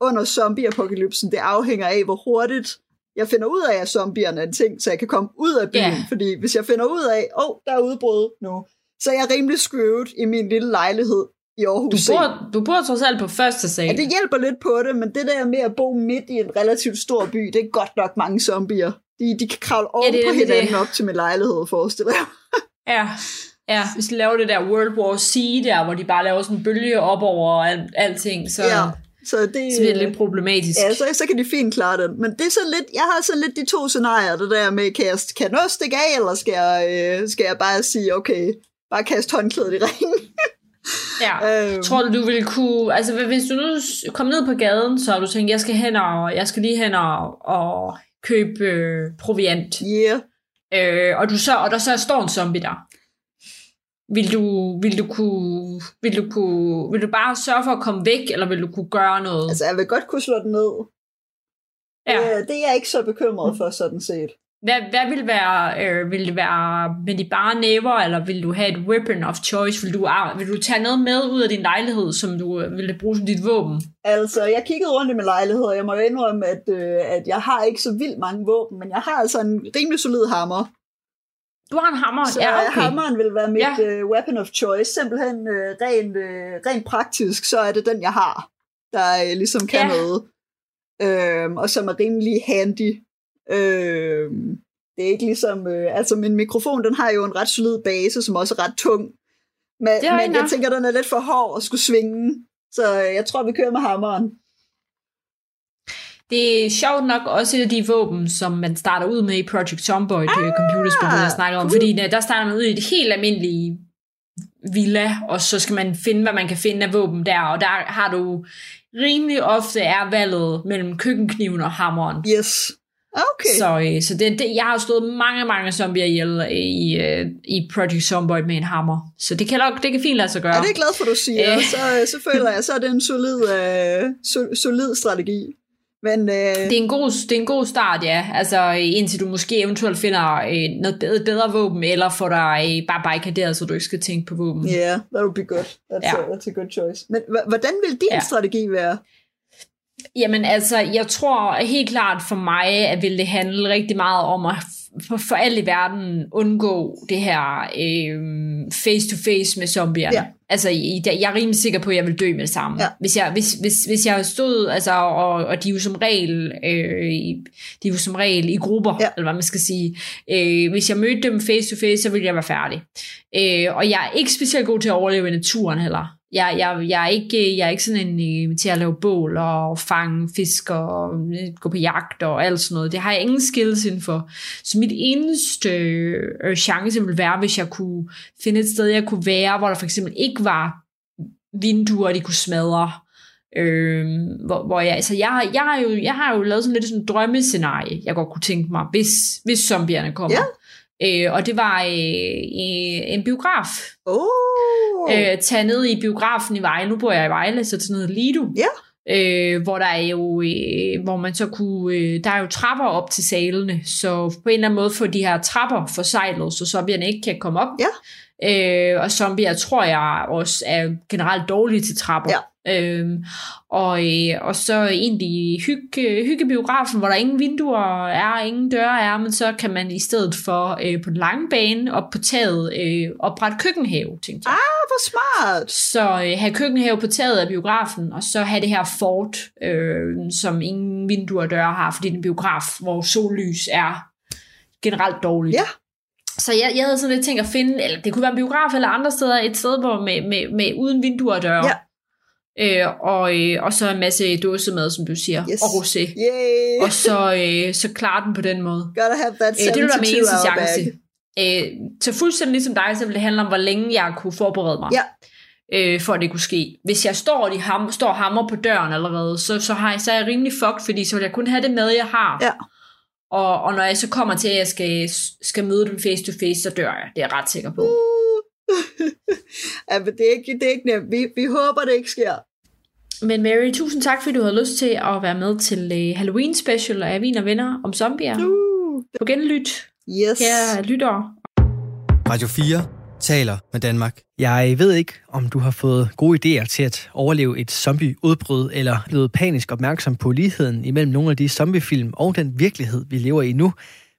under zombie-apokalypsen, det afhænger af, hvor hurtigt jeg finder ud af, at zombierne er en ting, så jeg kan komme ud af byen. Yeah. Fordi hvis jeg finder ud af, åh, oh, der er udbrud nu, så er jeg rimelig screwed i min lille lejlighed i Aarhus. Du bor, du bor trods alt på første sal. Ja, det hjælper lidt på det, men det der med at bo midt i en relativt stor by, det er godt nok mange zombier. De, de kan kravle oven det er på nemlig hinanden det. op til min lejlighed, forestiller jeg. Ja. Ja, hvis de laver det der World War C der, hvor de bare laver sådan en bølge op over al, alting, så, Ja, ja. så det, så bliver det lidt problematisk. Ja, så, så kan de fint klare den. Men det er så lidt, jeg har så lidt de to scenarier, det der med, kan jeg, kan jeg noget stikke af, eller skal jeg, øh, skal jeg bare sige, okay, bare kaste håndklædet i ringen? Ja. Øhm. Tror du, du ville kunne... Altså, hvis du nu kom ned på gaden, så har du tænkt, jeg skal hen og, jeg skal lige hen og, og købe øh, proviant. Yeah. Øh, og, du så, og der så står en zombie der. Vil du, vil du kunne, vil du kunne, vil du bare sørge for at komme væk, eller vil du kunne gøre noget? Altså, jeg vil godt kunne slå den ned. ja. Det, det er jeg ikke så bekymret for, sådan set. Hvad, hvad vil være, øh, vil det være med de bare næver, eller vil du have et weapon of choice? Vil du, ah, vil du tage noget med ud af din lejlighed, som du øh, vil bruge som dit våben? Altså, jeg kiggede rundt i min lejlighed, og jeg må indrømme, at, øh, at jeg har ikke så vildt mange våben, men jeg har altså en rimelig solid hammer. Du har en hammer, Så ja, okay. hammeren vil være mit Ja. uh, weapon of choice. Simpelthen uh, rent, uh, rent praktisk, så er det den, jeg har, der uh, ligesom kan Ja. noget. Øhm, og som er rimelig handy. Øhm, det er ikke ligesom... Øh, altså, min mikrofon, den har jo en ret solid base, som også er ret tung. Men, Det men jeg tænker, den er lidt for hård at skulle svinge. Så øh, jeg tror, vi kører med hammeren. Det er sjovt nok også et af de våben, som man starter ud med i Project Zomboid ah, computerspillet, jeg snakker om. cool. Fordi der der starter man ud i et helt almindeligt villa, og så skal man finde, hvad man kan finde af våben der. Og der har du rimelig ofte er valget mellem køkkenkniven og hammeren. Yes. Okay. Så, øh, så det, det, jeg har stået mange, mange zombier ihjel i, øh, i Project Zomboid med en hammer. Så det kan, nok, det kan fint lade sig gøre. Ja, det er jeg glad for, du siger. Øh. Så, øh, så føler jeg, så er det en solid, øh, so, solid strategi. Men øh, Det er, en god, det er en god start, ja. Altså, indtil du måske eventuelt finder øh, noget bedre, bedre våben, eller får dig øh, bare barrikaderet, så du ikke skal tænke på våben. Ja, yeah, that would be good. That's, Ja. a, that's a good choice. Men hvordan vil din ja. strategi være? Jamen altså, jeg tror helt klart for mig, at vil det handle rigtig meget om at for, for alt i verden undgå det her øh, face-to-face med zombierne. Ja. Altså, jeg er rimelig sikker på, at jeg vil dø med det samme. Ja. Hvis, jeg, hvis, hvis, hvis jeg stod, altså, og, og de er jo som regel, øh, de er jo som regel i grupper, Ja. eller hvad man skal sige. Øh, hvis jeg mødte dem face-to-face, så ville jeg være færdig. Øh, og jeg er ikke specielt god til at overleve i naturen heller. Jeg, jeg, jeg, er ikke, jeg er ikke sådan en øh, til at lave bål og fange fisk og øh, gå på jagt og alt sådan noget. Det har jeg ingen skills inden for. Så mit eneste øh, chance ville være, hvis jeg kunne finde et sted, jeg kunne være, hvor der for eksempel ikke var vinduer, de kunne smadre. Øh, hvor, hvor jeg, altså jeg, jeg, har jo, jeg har jo lavet sådan lidt sådan en drømmescenarie, jeg godt kunne tænke mig, hvis, hvis zombierne kommer. Øh, og det var øh, øh, en biograf. Oh. Øh, tage ned i biografen i Vejle. Nu bor jeg i Vejle, så til noget Lido. Ja. Øh, hvor der er jo, øh, hvor man så kunne, øh, der er jo trapper op til salene, så på en eller anden måde får de her trapper forsejlet, så zombierne ikke kan komme op. Ja. Øh, og zombier tror jeg også er generelt dårlige til trapper. Ja. Øhm, og, øh, og så egentlig hygge, hyggebiografen, hvor der ingen vinduer er, ingen døre er, men så kan man i stedet for øh, på den lange bane op på taget øh, oprette køkkenhave, tænkte jeg. Ah, hvor smart. Så øh, have køkkenhave på taget af biografen, og så have det her fort, øh, som ingen vinduer og døre har, fordi det er en biograf, hvor sollys er generelt dårligt. Ja. Så jeg, jeg havde sådan lidt tænkt at finde, eller det kunne være en biograf eller andre steder, et sted hvor med, med, med uden vinduer og døre. Ja. Øh, og, øh, og så en masse dåsemad, som du siger, Yes. og rosé. Yay. Og så, øh, så klare den på den måde. Gotta have that Øh, det vil være min 72 eneste chance. Øh, så fuldstændig ligesom dig, så vil det handle om, hvor længe jeg kunne forberede mig. Ja. Øh, for at det kunne ske. Hvis jeg står, de ham, står hammer på døren allerede, så, så, har jeg, så er jeg rimelig fucked, fordi så vil jeg kun have det med, jeg har. Ja. Og, og når jeg så kommer til, at jeg skal, skal møde dem face to face, så dør jeg. Det er jeg ret sikker på. ja, men det er ikke, det er ikke nemt. Vi, vi håber, det ikke sker. Men Mary, tusind tak, fordi du havde lyst til at være med til uh, Halloween special af Vin og Venner om zombier. Uh, På genlyt, yes. kære lyttere. Radio 4 taler med Danmark. Jeg ved ikke, om du har fået gode idéer til at overleve et zombieudbrud, eller blevet panisk opmærksom på ligheden imellem nogle af de zombiefilm og den virkelighed, vi lever i nu.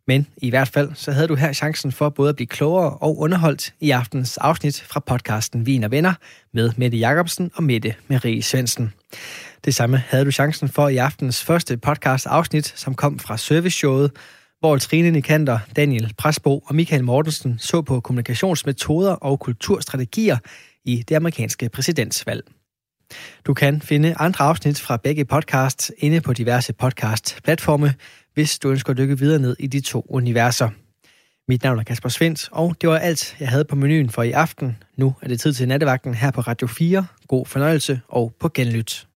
Men i hvert fald, så havde du her chancen for både at blive klogere og underholdt i aftens afsnit fra podcasten Vin og Venner med Mette Jacobsen og Mette Marie Svendsen. Det samme havde du chancen for i aftens første podcast afsnit, som kom fra serviceshowet, hvor Trine Nikander, Daniel Presbo og Michael Mortensen så på kommunikationsmetoder og kulturstrategier i det amerikanske præsidentsvalg. Du kan finde andre afsnit fra begge podcasts inde på diverse podcast-platforme, hvis du ønsker at dykke videre ned i de to universer. Mit navn er Kasper Svendt, og det var alt, jeg havde på menuen for i aften. Nu er det tid til nattevagten her på Radio 4. God fornøjelse og på genlyt.